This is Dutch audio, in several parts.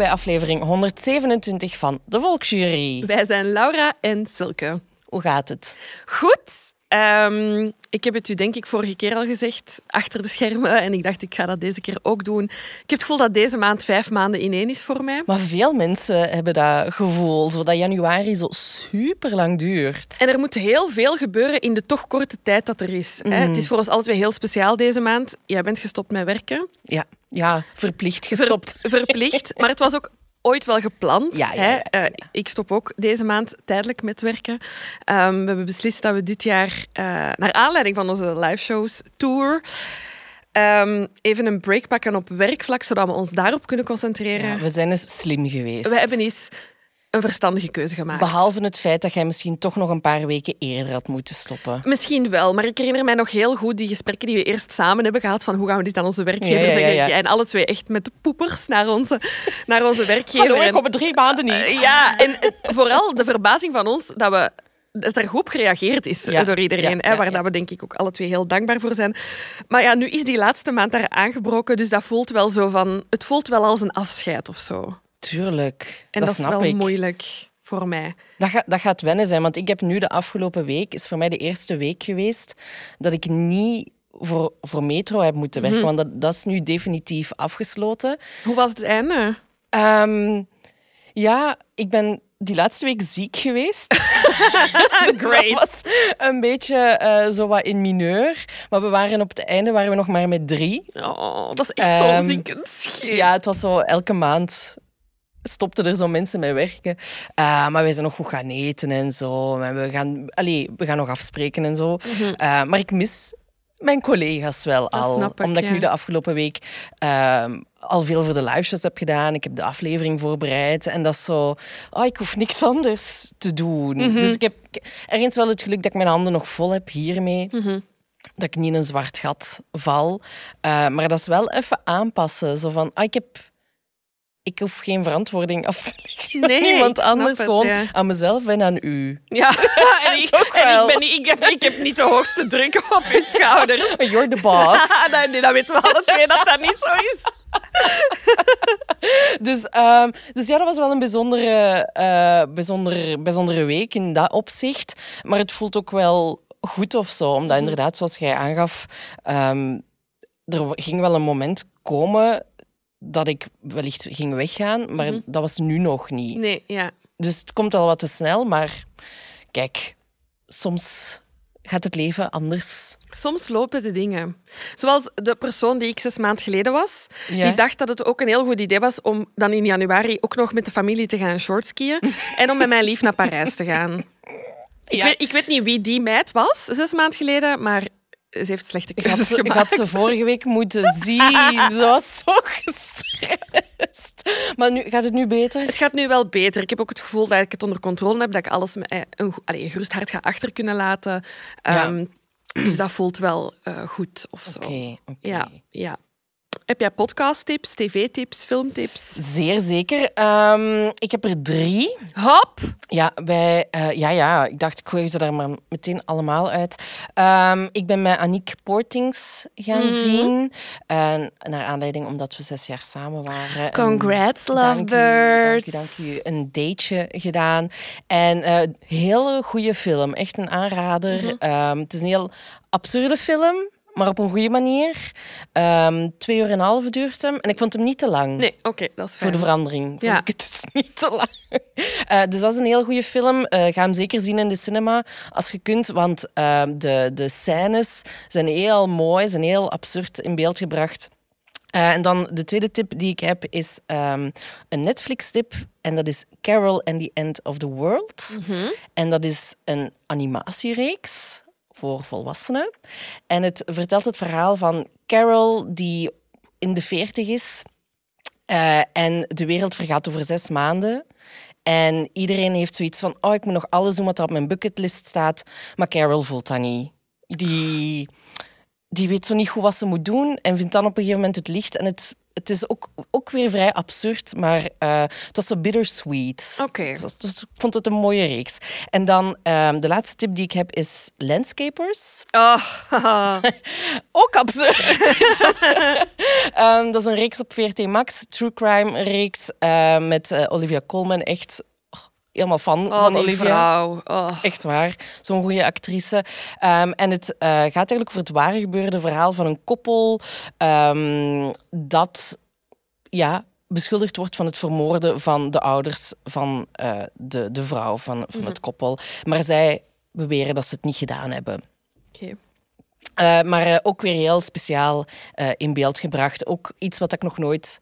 bij aflevering 127 van de Volksjury. Wij zijn Laura en Silke. Hoe gaat het? Goed. Ehm, ik heb het u denk ik vorige keer al gezegd, achter de schermen. En ik dacht, ik ga dat deze keer ook doen. Ik heb het gevoel dat deze maand vijf maanden ineen is voor mij. Maar veel mensen hebben dat gevoel, zodat januari zo super lang duurt. En er moet heel veel gebeuren in de toch korte tijd dat er is. Hè. Het is voor ons alle twee heel speciaal deze maand. Jij bent gestopt met werken. Ja, ja verplicht gestopt. Ver- verplicht. Maar het was ook ooit wel gepland. Ja, ja, hè. ja. Eh, ik stop ook deze maand tijdelijk met werken. Ehm, we hebben beslist dat we dit jaar, eh, naar aanleiding van onze live shows tour, ehm, even een break pakken op werkvlak, zodat we ons daarop kunnen concentreren. Ja, we zijn eens slim geweest. We hebben eens een verstandige keuze gemaakt. Behalve het feit dat jij misschien toch nog een paar weken eerder had moeten stoppen. Misschien wel, maar ik herinner mij nog heel goed die gesprekken die we eerst samen hebben gehad van hoe gaan we dit aan onze werkgever Ja, ja, ja, zeggen. En alle twee echt met de poepers naar onze, naar onze werkgever. En- kom drie maanden niet. Eh, Ja, en eh, vooral de verbazing van ons dat, we, dat er goed gereageerd is Ja, door iedereen. ja, hè, waar ja. Dat we denk ik ook alle twee heel dankbaar voor zijn. Maar ja, nu is die laatste maand daar aangebroken, dus dat voelt wel zo van... Het voelt wel als een afscheid of zo. Tuurlijk, En dat, dat, is wel ik. moeilijk voor mij. Dat, gaat, dat gaat wennen zijn, want ik heb nu de afgelopen week, is voor mij de eerste week geweest, dat ik niet voor, voor Metro heb moeten Mhm. werken, want dat, dat is nu definitief afgesloten. Hoe was het einde? Ehm, ja, ik ben die laatste week ziek geweest. Dus Great. Was een beetje eh, zo wat in mineur. Maar we waren op het einde waren we nog maar met drie. Oh, dat is echt Ehm, zo'n ziekend scheet. Ja, het was zo elke maand stopten er zo mensen met werken. Eh, maar wij zijn nog goed gaan eten en zo. En we, gaan, allee, we gaan nog afspreken en zo. Eh, maar ik mis mijn collega's wel Mhm. Dat al. ik, omdat ik nu de afgelopen week ehm, al veel voor de live shows heb gedaan. Ik heb de aflevering voorbereid. En dat is zo... Oh, ik hoef niks anders te doen. Mhm. Dus ik heb ergens wel het geluk dat ik mijn handen nog vol heb hiermee. Mhm. Dat ik niet in een zwart gat val. Eh, maar dat is wel even aanpassen. Zo van, ah, ik heb... Ik hoef geen verantwoording af te leggen Nee, aan iemand anders. het, gewoon ja. aan mezelf en aan u. Ja, en, ik, en ik, ben niet, ik, heb, ik heb niet de hoogste druk op je schouders. You're the boss. nee, dat weten we alle twee dat dat niet zo is. Dus, ehm, dus ja, dat was wel een bijzondere, eh, bijzondere, bijzondere week in dat opzicht. Maar het voelt ook wel goed of zo. Omdat inderdaad, zoals jij aangaf, ehm, er ging wel een moment komen dat ik wellicht ging weggaan. Maar dat was nu nog niet. Nee, ja. Dus het komt wel wat te snel. Maar kijk, soms gaat het leven anders. Soms lopen de dingen. Zoals de persoon die ik zes maanden geleden was, Ja. die dacht dat het ook een heel goed idee was om dan in januari ook nog met de familie te gaan shortskiën en om met mijn lief naar Parijs te gaan. Ik, weet, ik weet niet wie die meid was, zes maanden geleden, maar ze heeft slechte Ik had, keuzes ze, ik gemaakt. had ze vorige week moeten zien. Ze was zo gestrest. Maar nu, gaat het nu beter? Het gaat nu wel beter. Ik heb ook het gevoel dat ik het onder controle heb, dat ik alles met eh, een, een gerust hart ga achter kunnen laten. Ja. Ehm, Dus dat voelt wel eh, goed of zo. Oké, oké. Ja, ja. Heb jij podcasttips, tv-tips, filmtips? Zeer zeker. Ehm, ik heb er drie. Hop! Ja, bij, eh, ja, ja, ik dacht, ik gooi ze daar maar meteen allemaal uit. Ehm, ik ben met Aniek Portings gaan Mhm. zien. En naar aanleiding omdat we zes jaar samen waren. En Congrats, u, lovebirds. Dank u, dank u. Een dateje gedaan. En eh hele goede film. Echt een aanrader. Mhm. Ehm, het is een heel absurde film. Maar op een goede manier. Ehm, twee uur en een half duurt hem. En ik vond hem niet te lang. Nee, oké, dat is Voor fijn. de verandering vond Ja. ik het dus niet te lang. Eh, dus dat is een heel goede film. Eh, ga hem zeker zien in de cinema als je kunt. Want eh, de, de scènes zijn heel mooi, zijn heel absurd in beeld gebracht. Eh, en dan de tweede tip die ik heb is ehm, een Netflix-tip. En dat is Carol and the End of the World. En dat is een animatiereeks voor volwassenen. En het vertelt het verhaal van Carol, die in de veertig is. eh, en de wereld vergaat over zes maanden. En iedereen heeft zoiets van: oh, ik moet nog alles doen wat er op mijn bucketlist staat. Maar Carol voelt dat niet. Die, die weet zo niet goed wat ze moet doen en vindt dan op een gegeven moment het licht. En het, het is ook, ook weer vrij absurd, maar eh, het was zo bittersweet. Oké. Het was, dus ik vond het een mooie reeks. En dan ehm, de laatste tip die ik heb is Landscapers. Oh. Ook absurd. dat, is, ehm, dat is een reeks op VRT Max, true crime reeks eh, met eh, Olivia Colman. Echt helemaal fan oh van die Olivia. vrouw. Oh. Echt waar, zo'n goede actrice. Ehm, en het eh, gaat eigenlijk over het ware gebeurde verhaal van een koppel ehm, dat ja, beschuldigd wordt van het vermoorden van de ouders van eh, de, de vrouw van, van het koppel. Maar zij beweren dat ze het niet gedaan hebben. Oké. Eh, maar ook weer heel speciaal in beeld gebracht. Ook iets wat ik nog nooit...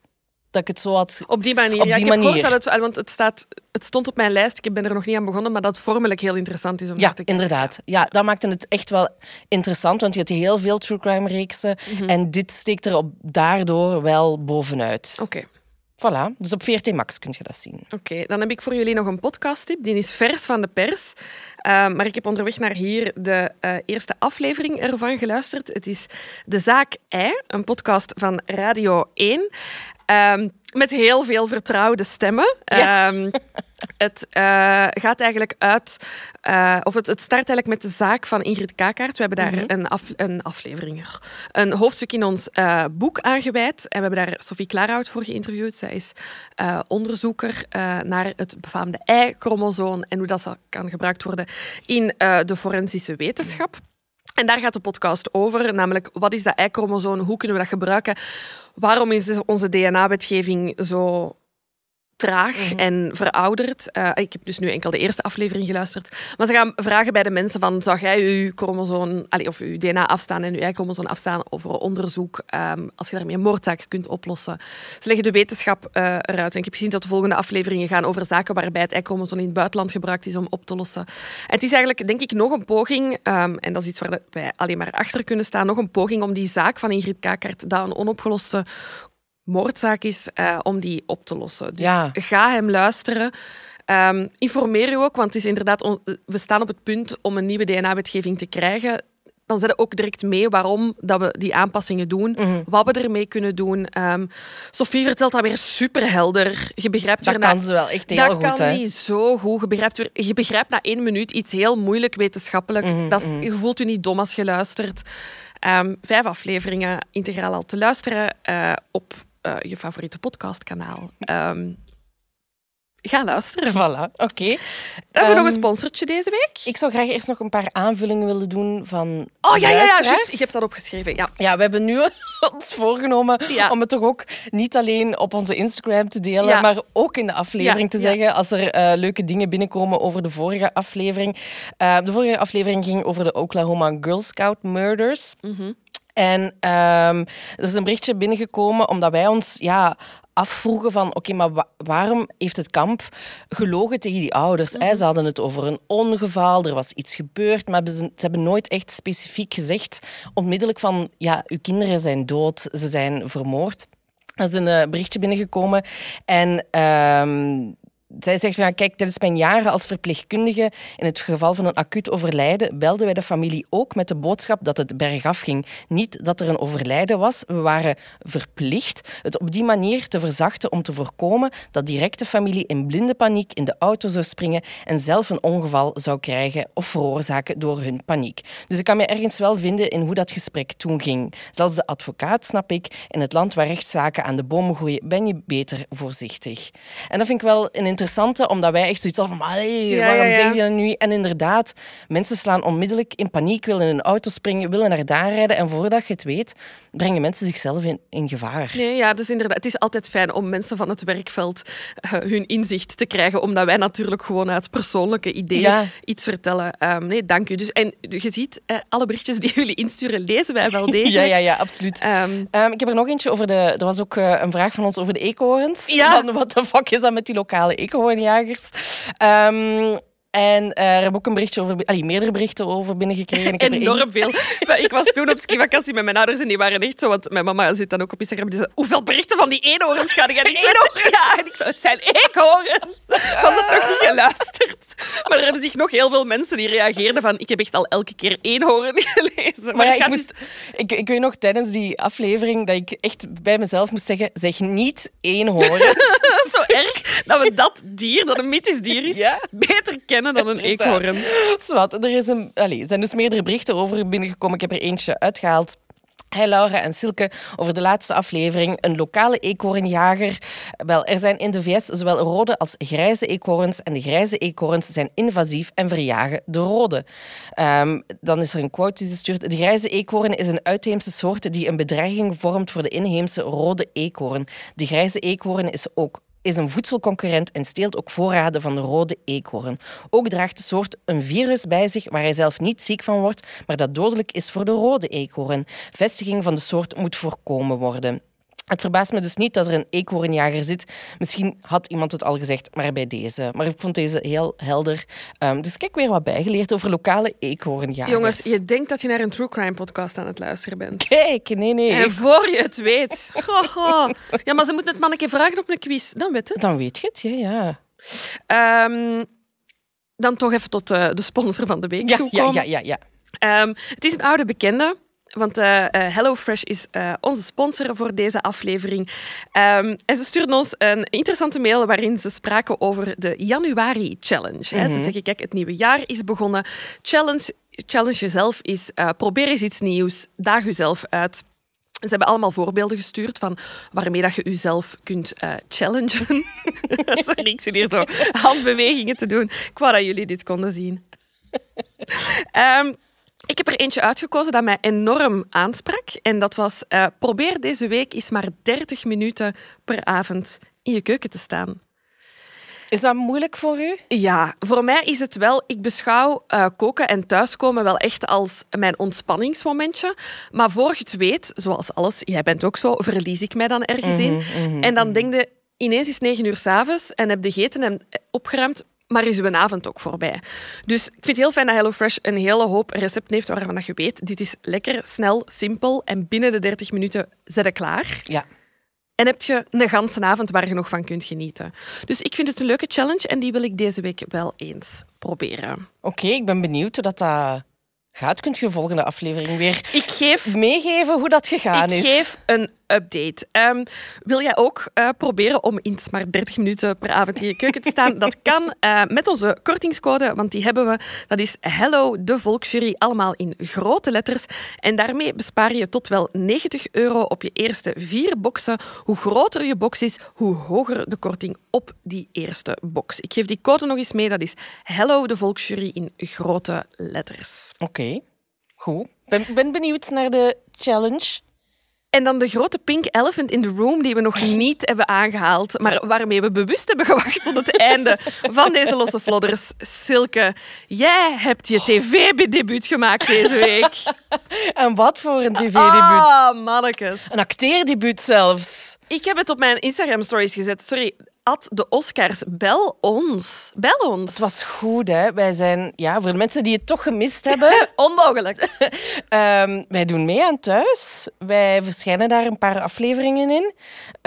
Dat ik het zo had... Op die manier. Op ja, die ik heb manier. gehoord dat het, want het, staat, het stond op mijn lijst. Ik ben er nog niet aan begonnen, maar dat vormelijk heel interessant is om Ja, te kijken. inderdaad. Ja, dat maakte het echt wel interessant, want je hebt heel veel true crime reeksen Mhm. en dit steekt er op, daardoor wel bovenuit. Oké. Voilà, dus op VRT Max kun je dat zien. Oké, dan heb ik voor jullie nog een podcasttip. Die is vers van de pers. Uh, maar ik heb onderweg naar hier de uh, eerste aflevering ervan geluisterd. Het is De Zaak Ei, een podcast van Radio 1. Um, met heel veel vertrouwde stemmen. Ja. Um, het uh, gaat eigenlijk uit, uh, of het, het, start eigenlijk met de zaak van Ingrid Kakaert. We hebben daar Mhm. mm -hmm. een, af, een aflevering, een hoofdstuk in ons uh, boek aangeweid. En we hebben daar Sophie Klaarhout voor geïnterviewd. Zij is onderzoeker naar het befaamde ei-chromosoom en hoe dat kan gebruikt worden in de forensische wetenschap. En daar gaat de podcast over, namelijk wat is dat Y-chromosoom, hoe kunnen we dat gebruiken, waarom is onze DNA-wetgeving zo traag mm -hmm. en verouderd. Uh, ik heb dus nu enkel de eerste aflevering geluisterd. Maar ze gaan vragen bij de mensen van, zou jij je chromosoom, allez, of je DNA afstaan en je Y-chromosoom afstaan over onderzoek, um, als je daarmee een moordzaak kunt oplossen. Ze leggen de wetenschap uh, eruit. En ik heb gezien dat de volgende afleveringen gaan over zaken waarbij het Y-chromosoom in het buitenland gebruikt is om op te lossen. En het is eigenlijk, denk ik, nog een poging, um, en dat is iets waar wij alleen maar achter kunnen staan, nog een poging om die zaak van Ingrid Kakert, dat een onopgeloste moordzaak is, uh, om die op te lossen. Dus Ja. ga hem luisteren. Um, informeer u ook, want het is inderdaad we staan op het punt om een nieuwe DNA-wetgeving te krijgen. Dan zet je ook direct mee waarom dat we die aanpassingen doen, Mhm. wat we ermee kunnen doen. Um, Sophie vertelt dat weer superhelder. Je begrijpt Dat weer na- kan ze wel echt heel dat goed. kan hè. niet zo goed. Je begrijpt, weer, je begrijpt na één minuut iets heel moeilijk wetenschappelijk. Mhm, dat is, mhm. je voelt je niet dom als je luistert. Ehm, vijf afleveringen integraal al te luisteren eh, op eh, je favoriete podcastkanaal. Ehm, ga luisteren. Voilà, oké. Hebben we nog een Ehm, sponsortje deze week. Ik zou graag eerst nog een paar aanvullingen willen doen van Oh ja, ja, ja, juist. Ik heb dat opgeschreven. Ja. Ja, we hebben nu ons voorgenomen Ja. om het toch ook niet alleen op onze Instagram te delen, Ja. maar ook in de aflevering Ja, te zeggen als er eh, leuke dingen binnenkomen over de vorige aflevering. Eh, de vorige aflevering ging over de Oklahoma Girl Scout murders. Mhm. En ehm, er is een berichtje binnengekomen omdat wij ons ja, afvroegen van oké, maar wa- waarom heeft het kamp gelogen tegen die ouders? Ze hadden het over een ongeval, er was iets gebeurd, maar ze hebben nooit echt specifiek gezegd onmiddellijk van ja, uw kinderen zijn dood, ze zijn vermoord. Er is een eh, berichtje binnengekomen en ehm, zij zegt ja, kijk, tijdens mijn jaren als verpleegkundige in het geval van een acuut overlijden belden wij de familie ook met de boodschap dat het bergaf ging. Niet dat er een overlijden was. We waren verplicht het op die manier te verzachten om te voorkomen dat directe familie in blinde paniek in de auto zou springen en zelf een ongeval zou krijgen of veroorzaken door hun paniek. Dus ik kan me ergens wel vinden in hoe dat gesprek toen ging. Zelfs de advocaat, snap ik, in het land waar rechtszaken aan de bomen groeien, ben je beter voorzichtig. En dat vind ik wel een interessante, omdat wij echt zoiets hadden van, allee, waarom zeg je dat nu? En inderdaad, mensen slaan onmiddellijk in paniek, willen in een auto springen, willen naar daar rijden. En voordat je het weet, brengen mensen zichzelf in, in gevaar. Nee, ja, dus inderdaad, het is altijd fijn om mensen van het werkveld eh, hun inzicht te krijgen, omdat wij natuurlijk gewoon uit persoonlijke ideeën Ja. iets vertellen. Ehm, nee, dank u. Dus, en je ziet, eh, alle berichtjes die jullie insturen, lezen wij wel degelijk. Ja, ja, ja, absoluut. Ehm, Ehm, ik heb er nog eentje over de... Er was ook eh, een vraag van ons over de eekhoorns. Ja. Van wat de fuck is dat met die lokale eekhoornjagers? Ehm, En uh, er hebben ook een berichtje over, allee, meerdere berichten over binnengekregen. Ik heb Enorm veel. Ik was toen op skivakantie met mijn ouders en die waren echt zo, want mijn mama zit dan ook op Instagram. Die zei, hoeveel berichten van die eenhoorns ga ik? En ik zei, ja, en ik zei, het zijn eekhoorns. Was het nog niet geluisterd? Maar er hebben zich nog heel veel mensen die reageerden van, ik heb echt al elke keer eenhoorn gelezen. Maar, ja, ik, moest, ik, ik weet nog tijdens die aflevering dat ik echt bij mezelf moest zeggen, zeg niet eenhoorn. zo erg dat we dat dier, dat een mythisch dier is, Ja. beter kennen dan een eekhoorn. Zwat, er is een, allee, er zijn dus meerdere berichten over binnengekomen. Ik heb er eentje uitgehaald. Hey Laura en Silke, over de laatste aflevering. Een lokale eekhoornjager. Wel, er zijn in de VS zowel rode als grijze eekhoorns. En de grijze eekhoorns zijn invasief en verjagen de rode. Ehm, dan is er een quote die ze stuurt. De grijze eekhoorn is een uitheemse soort die een bedreiging vormt voor de inheemse rode eekhoorn. De grijze eekhoorn is ook is een voedselconcurrent en steelt ook voorraden van de rode eekhoorn. Ook draagt de soort een virus bij zich waar hij zelf niet ziek van wordt, maar dat dodelijk is voor de rode eekhoorn. Vestiging van de soort moet voorkomen worden. Het verbaast me dus niet dat er een eekhoornjager zit. Misschien had iemand het al gezegd, maar bij deze. Maar ik vond deze heel helder. Um, dus ik heb weer wat bijgeleerd over lokale eekhoornjagers. Jongens, je denkt dat je naar een true crime podcast aan het luisteren bent. Kijk, nee, nee. En voor je het weet. Goh, Ja, maar ze moeten het manneke vragen op een quiz. Dan weet het. Dan weet je het, ja. ja. Um, dan toch even tot uh, de sponsor van de week ja, toekomen. Ja, ja, ja. ja. Um, het is een oude bekende. Want uh, uh, HelloFresh is uh, onze sponsor voor deze aflevering. Um, en ze stuurden ons een interessante mail waarin ze spraken over de Januari Challenge. Mm -hmm. Ze zeggen, kijk, het nieuwe jaar is begonnen. Challenge, challenge jezelf is, probeer eens iets nieuws. Daag jezelf uit. Ze hebben allemaal voorbeelden gestuurd van waarmee dat je jezelf kunt uh, challengen. Sorry, ik zit hier zo handbewegingen te doen. Ik wou dat jullie dit konden zien. um, ik heb er eentje uitgekozen dat mij enorm aansprak. En dat was, uh, probeer deze week eens maar 30 minuten per avond in je keuken te staan. Is dat moeilijk voor u? Ja, voor mij is het wel... Ik beschouw uh, koken en thuiskomen wel echt als mijn ontspanningsmomentje. Maar voor je het weet, zoals alles, jij bent ook zo, verlies ik mij dan ergens in. Mm -hmm, en dan denk je, ineens is negen uur s'avonds en heb je gegeten en opgeruimd maar is uw avond ook voorbij. Dus ik vind het heel fijn dat HelloFresh een hele hoop recepten heeft waarvan je weet, dit is lekker, snel, simpel en binnen de 30 minuten zet je klaar. Ja. En heb je een ganse avond waar je nog van kunt genieten. Dus ik vind het een leuke challenge en die wil ik deze week wel eens proberen. Oké, okay, ik ben benieuwd hoe dat uh, gaat. Kunt je de volgende aflevering weer ik geef, meegeven hoe dat gegaan ik is? Ik geef een update. Um, wil jij ook uh, proberen om eens maar 30 minuten per avond in je keuken te staan? Dat kan uh, met onze kortingscode, want die hebben we. Dat is Hello de Volksjury, allemaal in grote letters. En daarmee bespaar je tot wel 90 euro op je eerste vier boxen. Hoe groter je box is, hoe hoger de korting op die eerste box. Ik geef die code nog eens mee. Dat is Hello de Volksjury in grote letters. Oké, goed. Ik ben, ben benieuwd naar de challenge. En dan de grote pink elephant in the room die we nog niet hebben aangehaald, maar waarmee we bewust hebben gewacht tot het einde van deze losse vlodders. Silke, jij hebt je tv-debuut gemaakt deze week. En wat voor een tv-debuut? Ah, mannekes. Een acteerdebuut zelfs. Ik heb het op mijn Instagram-stories gezet. Sorry, at de Oscars. Bel ons. Bel ons. Het was goed, hè. Wij zijn, ja, voor de mensen die het toch gemist hebben... Onmogelijk. um, wij doen mee aan Thuis. Wij verschijnen daar een paar afleveringen in.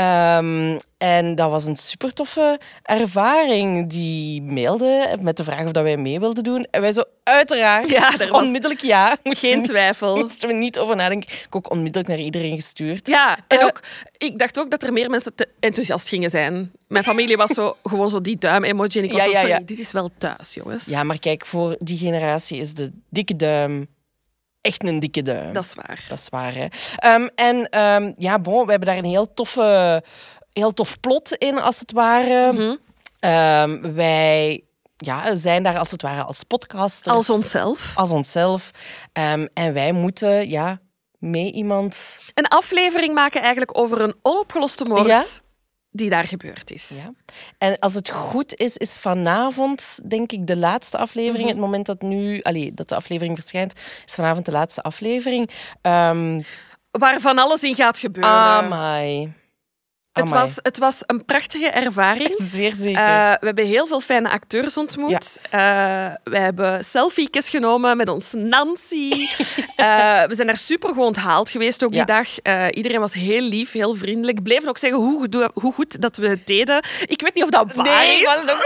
Um, en dat was een super toffe ervaring. Die mailde met de vraag of dat wij mee wilden doen. En wij zo, uiteraard, ja, onmiddellijk ja. Geen twijfel. Moesten we niet over nadenken. Ik heb ook onmiddellijk naar iedereen gestuurd. Ja, en uh, ook, ik dacht ook dat er meer mensen te enthousiast gingen zijn. Mijn familie was zo, gewoon zo die duim-emoji. En ik was ja, zo, sorry, ja. dit is wel thuis, jongens. Ja, maar kijk, voor die generatie is de dikke duim echt een dikke duim. Dat is waar. Dat is waar, hè. Um, en um, ja, bon, we hebben daar een heel toffe heel tof plot in, als het ware. Mm -hmm. um, wij ja, zijn daar als het ware als podcasters. Als onszelf. Als onszelf. Um, en wij moeten ja, mee iemand... Een aflevering maken eigenlijk over een onopgeloste moord ja? die daar gebeurd is. Ja. En als het goed is, is vanavond, denk ik, de laatste aflevering. Mhm. Het moment dat nu... Allee, dat de aflevering verschijnt, is vanavond de laatste aflevering. Um, Waar van alles in gaat gebeuren. Amai. Het Amai. was, het was een prachtige ervaring. Zeer zeker. Eh, we hebben heel veel fijne acteurs ontmoet. Eh, we hebben selfies genomen met ons Nancy. Eh, we zijn daar super goed onthaald geweest ook Ja. die dag. Iedereen was heel lief, heel vriendelijk. Bleven ook zeggen hoe, goed- hoe goed dat we het deden. Ik weet niet of dat waar nee, is, was het ook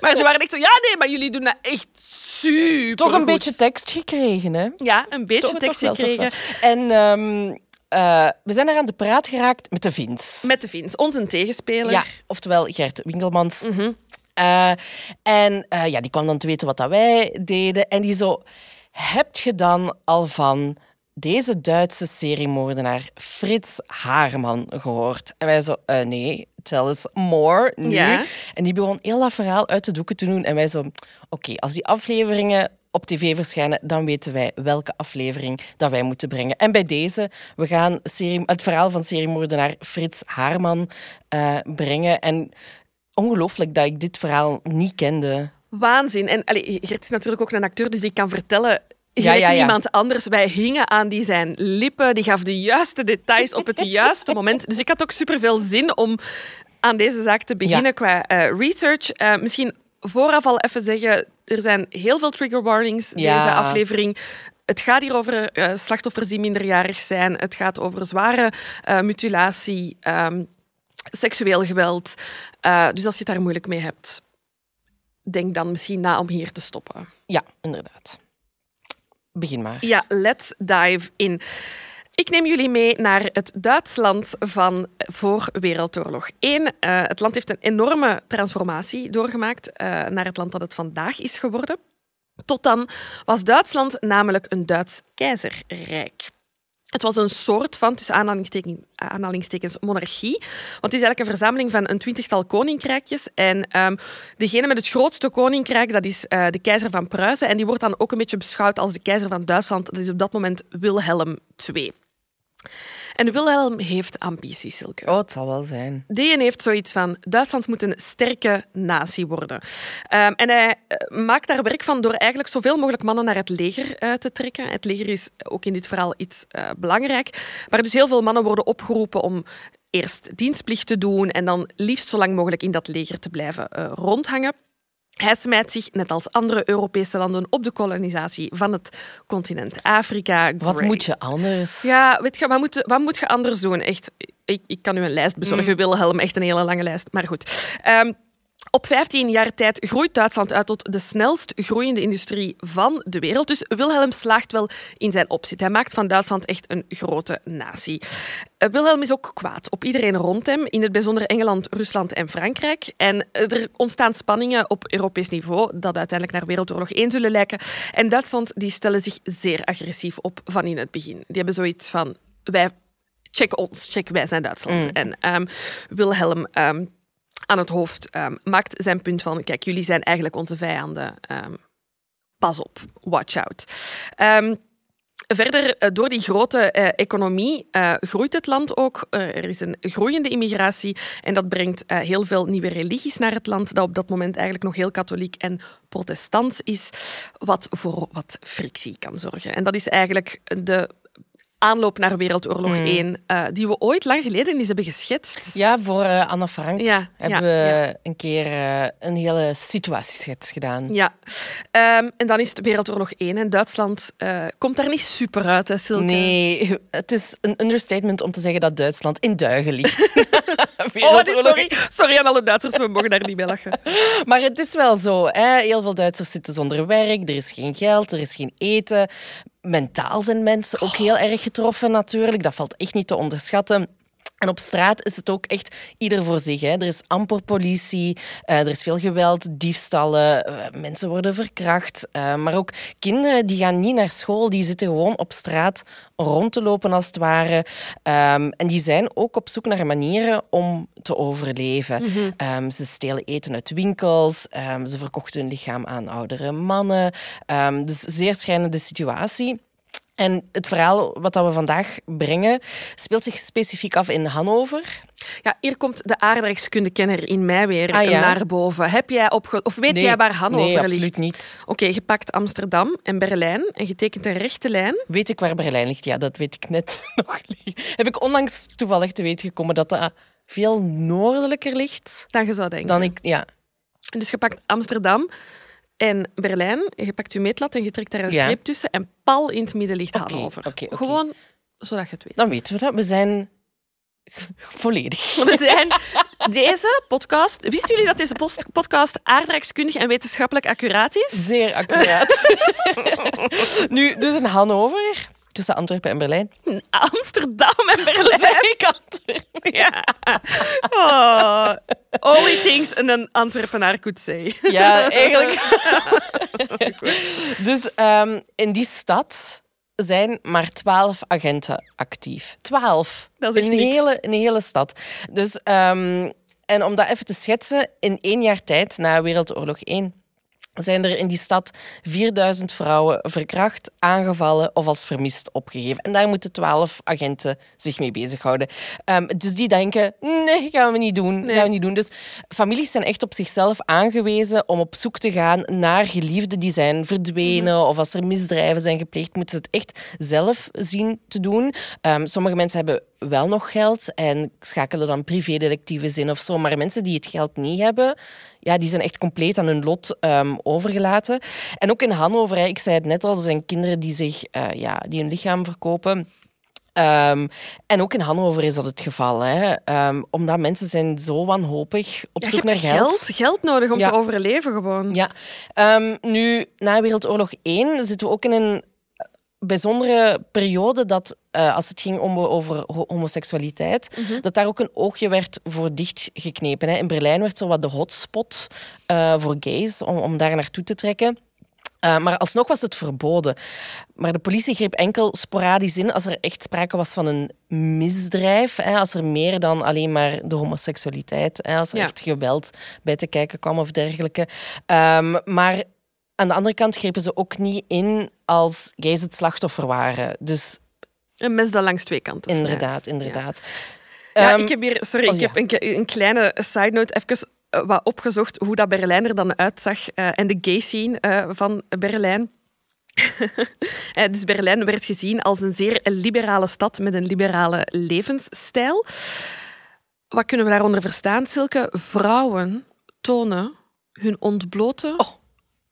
maar ze waren echt zo... Ja, nee, maar jullie doen dat echt super toch een goed." beetje tekst gekregen, hè? Ja, een beetje Toch- tekst toch wel, toch gekregen. En ehm, eh, we zijn er aan de praat geraakt met de Vins. Met de Vins, onze tegenspeler. Ja, oftewel Gert Winkelmans. Eh, en eh, ja, die kwam dan te weten wat dat wij deden. En die zo, heb je dan al van deze Duitse seriemoordenaar Frits Haarman gehoord? En wij zo, nee, tell us more nu. Ja. En die begon heel dat verhaal uit de doeken te doen. En wij zo, oké, als die afleveringen op tv verschijnen, dan weten wij welke aflevering dat wij moeten brengen. En bij deze, we gaan serie, het verhaal van seriemoordenaar Frits Haarman eh, brengen. En ongelooflijk dat ik dit verhaal niet kende. Waanzin. En allee, Gert is natuurlijk ook een acteur, dus die kan vertellen. Ja, ja, ja. iemand anders. Wij hingen aan die zijn lippen. Die gaf de juiste details op het juiste moment. Dus ik had ook superveel zin om aan deze zaak te beginnen Ja. qua eh, research. Eh, misschien vooraf al even zeggen, er zijn heel veel trigger warnings Ja. deze aflevering. Het gaat hier over eh, slachtoffers die minderjarig zijn. Het gaat over zware eh, mutilatie, ehm, seksueel geweld. Eh, dus als je het daar moeilijk mee hebt, denk dan misschien na om hier te stoppen. Ja, inderdaad. Begin maar. Ja, let's dive in. Ik neem jullie mee naar het Duitsland van voor Wereldoorlog 1. Eh, het land heeft een enorme transformatie doorgemaakt eh, naar het land dat het vandaag is geworden. Tot dan was Duitsland namelijk een Duits keizerrijk. Het was een soort van, tussen aanhalingstekens, aanhalingstekens, monarchie. Want het is eigenlijk een verzameling van een twintigtal koninkrijkjes. En ehm, degene met het grootste koninkrijk, dat is eh, de keizer van Pruisen. En die wordt dan ook een beetje beschouwd als de keizer van Duitsland. Dat is op dat moment Wilhelm II. En Wilhelm heeft ambities, Silke. Oh, het zal wel zijn. Die heeft zoiets van: Duitsland moet een sterke natie worden. Ehm, en hij eh, maakt daar werk van door eigenlijk zoveel mogelijk mannen naar het leger eh, te trekken. Het leger is ook in dit verhaal iets eh, belangrijk. Maar dus heel veel mannen worden opgeroepen om eerst dienstplicht te doen en dan liefst zo lang mogelijk in dat leger te blijven rondhangen. Hij smijt zich, net als andere Europese landen, op de kolonisatie van het continent Afrika. Wat moet je anders? Ja, weet je, wat moet, wat moet je anders doen? Echt, ik, ik kan u een lijst bezorgen, Wilhelm, echt een hele lange lijst. Maar goed. Ehm, op 15 jaar tijd groeit Duitsland uit tot de snelst groeiende industrie van de wereld. Dus Wilhelm slaagt wel in zijn opzet. Hij maakt van Duitsland echt een grote natie. Eh, Wilhelm is ook kwaad op iedereen rond hem, in het bijzonder Engeland, Rusland en Frankrijk. En er ontstaan spanningen op Europees niveau, dat uiteindelijk naar Wereldoorlog 1 zullen lijken. En Duitsland die stellen zich zeer agressief op van in het begin. Die hebben zoiets van, wij check ons, check wij zijn Duitsland. En ehm, Wilhelm ehm, aan het hoofd ehm, maakt zijn punt van, kijk, jullie zijn eigenlijk onze vijanden. Ehm, pas op, watch out. Ehm, Verder, eh, door die grote eh, economie eh, groeit het land ook. Er is een groeiende immigratie en dat brengt heel veel nieuwe religies naar het land, dat op dat moment eigenlijk nog heel katholiek en protestants is, wat voor wat frictie kan zorgen. En dat is eigenlijk de aanloop naar Wereldoorlog 1, eh, die we ooit lang geleden eens hebben geschetst. Ja, voor eh, Anna Frank Ja, hebben ja, we ja. een keer eh, een hele situatieschets gedaan. Ja, Ehm, en dan is het Wereldoorlog 1 en Duitsland komt daar niet super uit, hè, Silke? Nee, het is een understatement om te zeggen dat Duitsland in duigen ligt. Oh, sorry. sorry aan alle Duitsers, we mogen daar niet bij lachen. Maar het is wel zo. Hè? Heel veel Duitsers zitten zonder werk, er is geen geld, er is geen eten. Mentaal zijn mensen ook heel erg getroffen natuurlijk. Dat valt echt niet te onderschatten. En op straat is het ook echt ieder voor zich. Hè. Er is amper politie, eh, er is veel geweld, diefstallen, eh, mensen worden verkracht. eh, maar ook kinderen die gaan niet naar school, die zitten gewoon op straat rond te lopen als het ware. Ehm, en die zijn ook op zoek naar manieren om te overleven. Ehm, ze stelen eten uit winkels, ehm, ze verkochten hun lichaam aan oudere mannen. Dus zeer schrijnende situatie. En het verhaal wat dat we vandaag brengen speelt zich specifiek af in Hannover. Ja, hier komt de aardrijkskundekenner in mij weer Ah, ja. naar boven. Heb jij opge... Of weet Nee, jij waar Hannover nee, absoluut ligt? niet. Oké, je pakt Amsterdam en Berlijn en je tekent een rechte lijn. Weet ik waar Berlijn ligt? Ja, dat weet ik net nog niet. Heb ik onlangs toevallig te weten gekomen dat dat veel noordelijker ligt Dan je zou denken. dan ik... Ja, Dus je pakt Amsterdam en Berlijn, je pakt je meetlat en je trekt daar een Ja. streep tussen en pal in het midden ligt Hannover. Gewoon zodat je het weet. dan weten we dat. We zijn volledig. We zijn deze podcast. Wisten jullie dat deze podcast aardrijkskundig en wetenschappelijk accuraat is? Zeer accuraat. nu, dus in Hannover, tussen Antwerpen en Berlijn. Amsterdam en Berlijn. Zeg ik Antwerpen? Ja. Oh, only things een Antwerpenaar could say. Ja, eigenlijk. dus ehm, in die stad zijn maar twaalf agenten actief. Twaalf. Dat is een niks. hele, een hele stad. Dus, ehm, en om dat even te schetsen, in één jaar tijd, na Wereldoorlog 1, zijn er in die stad 4000 vrouwen verkracht, aangevallen of als vermist opgegeven. En daar moeten twaalf agenten zich mee bezighouden. Ehm, dus die denken, nee, gaan we niet doen. Nee. Gaan we niet doen. Dus families zijn echt op zichzelf aangewezen om op zoek te gaan naar geliefden die zijn verdwenen of als er misdrijven zijn gepleegd, moeten ze het echt zelf zien te doen. Ehm, sommige mensen hebben wel nog geld en schakelen dan privédetectives in of zo, maar mensen die het geld niet hebben, ja, die zijn echt compleet aan hun lot ehm, overgelaten. En ook in Hannover, hè, ik zei het net al, er zijn kinderen die, zich, eh, ja, die hun lichaam verkopen. Ehm, en ook in Hannover is dat het geval. Hè? Ehm, omdat mensen zijn zo wanhopig op Ja, zoek naar geld. geld. Geld nodig om Ja. te overleven gewoon. Ja. Nu, na Wereldoorlog 1 zitten we ook in een bijzondere periode dat, eh, als het ging om, over ho- homoseksualiteit, dat daar ook een oogje werd voor dichtgeknepen. Hè. In Berlijn werd zo wat de hotspot eh, voor gays, om, om daar naartoe te trekken. Eh, maar alsnog was het verboden. Maar de politie greep enkel sporadisch in als er echt sprake was van een misdrijf. Hè, als er meer dan alleen maar de homoseksualiteit, hè, als er Ja. echt geweld bij te kijken kwam of dergelijke. Ehm, maar aan de andere kant grepen ze ook niet in als gays het slachtoffer waren. Dus Een mes dat langs twee kanten snijdt. inderdaad, inderdaad. Ja, Ehm, ik heb hier, sorry, oh ik ja. heb een, een kleine side note even eh, wat opgezocht hoe dat Berlijn er dan uitzag eh, en de gay scene eh, van Berlijn. Dus Berlijn werd gezien als een zeer liberale stad met een liberale levensstijl. Wat kunnen we daaronder verstaan, Silke? Vrouwen tonen hun ontblote Oh.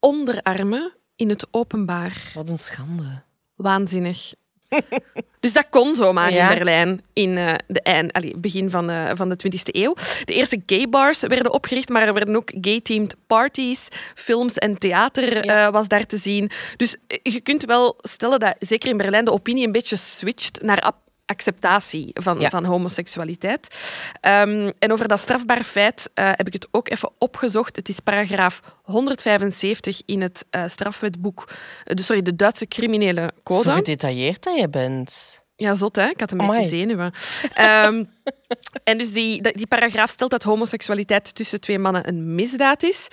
Onderarmen in het openbaar. Wat een schande. Waanzinnig. dus dat kon zomaar Ja. in Berlijn in eh, de eind, allee, begin van, eh, van de 20e eeuw. De eerste gay bars werden opgericht, maar er werden ook gay-themed parties, films en theater Ja. eh, was daar te zien. Dus je kunt wel stellen dat zeker in Berlijn de opinie een beetje switcht naar acceptatie van, Ja. van homoseksualiteit. Ehm, en over dat strafbaar feit eh, heb ik het ook even opgezocht. Het is paragraaf 175 in het eh, strafwetboek, de, sorry, de Duitse criminele code. Zo gedetailleerd dat je bent. Ja, zot hè? Ik had een Amai. beetje zenuwen. Ehm, en dus die, die paragraaf stelt dat homoseksualiteit tussen twee mannen een misdaad is.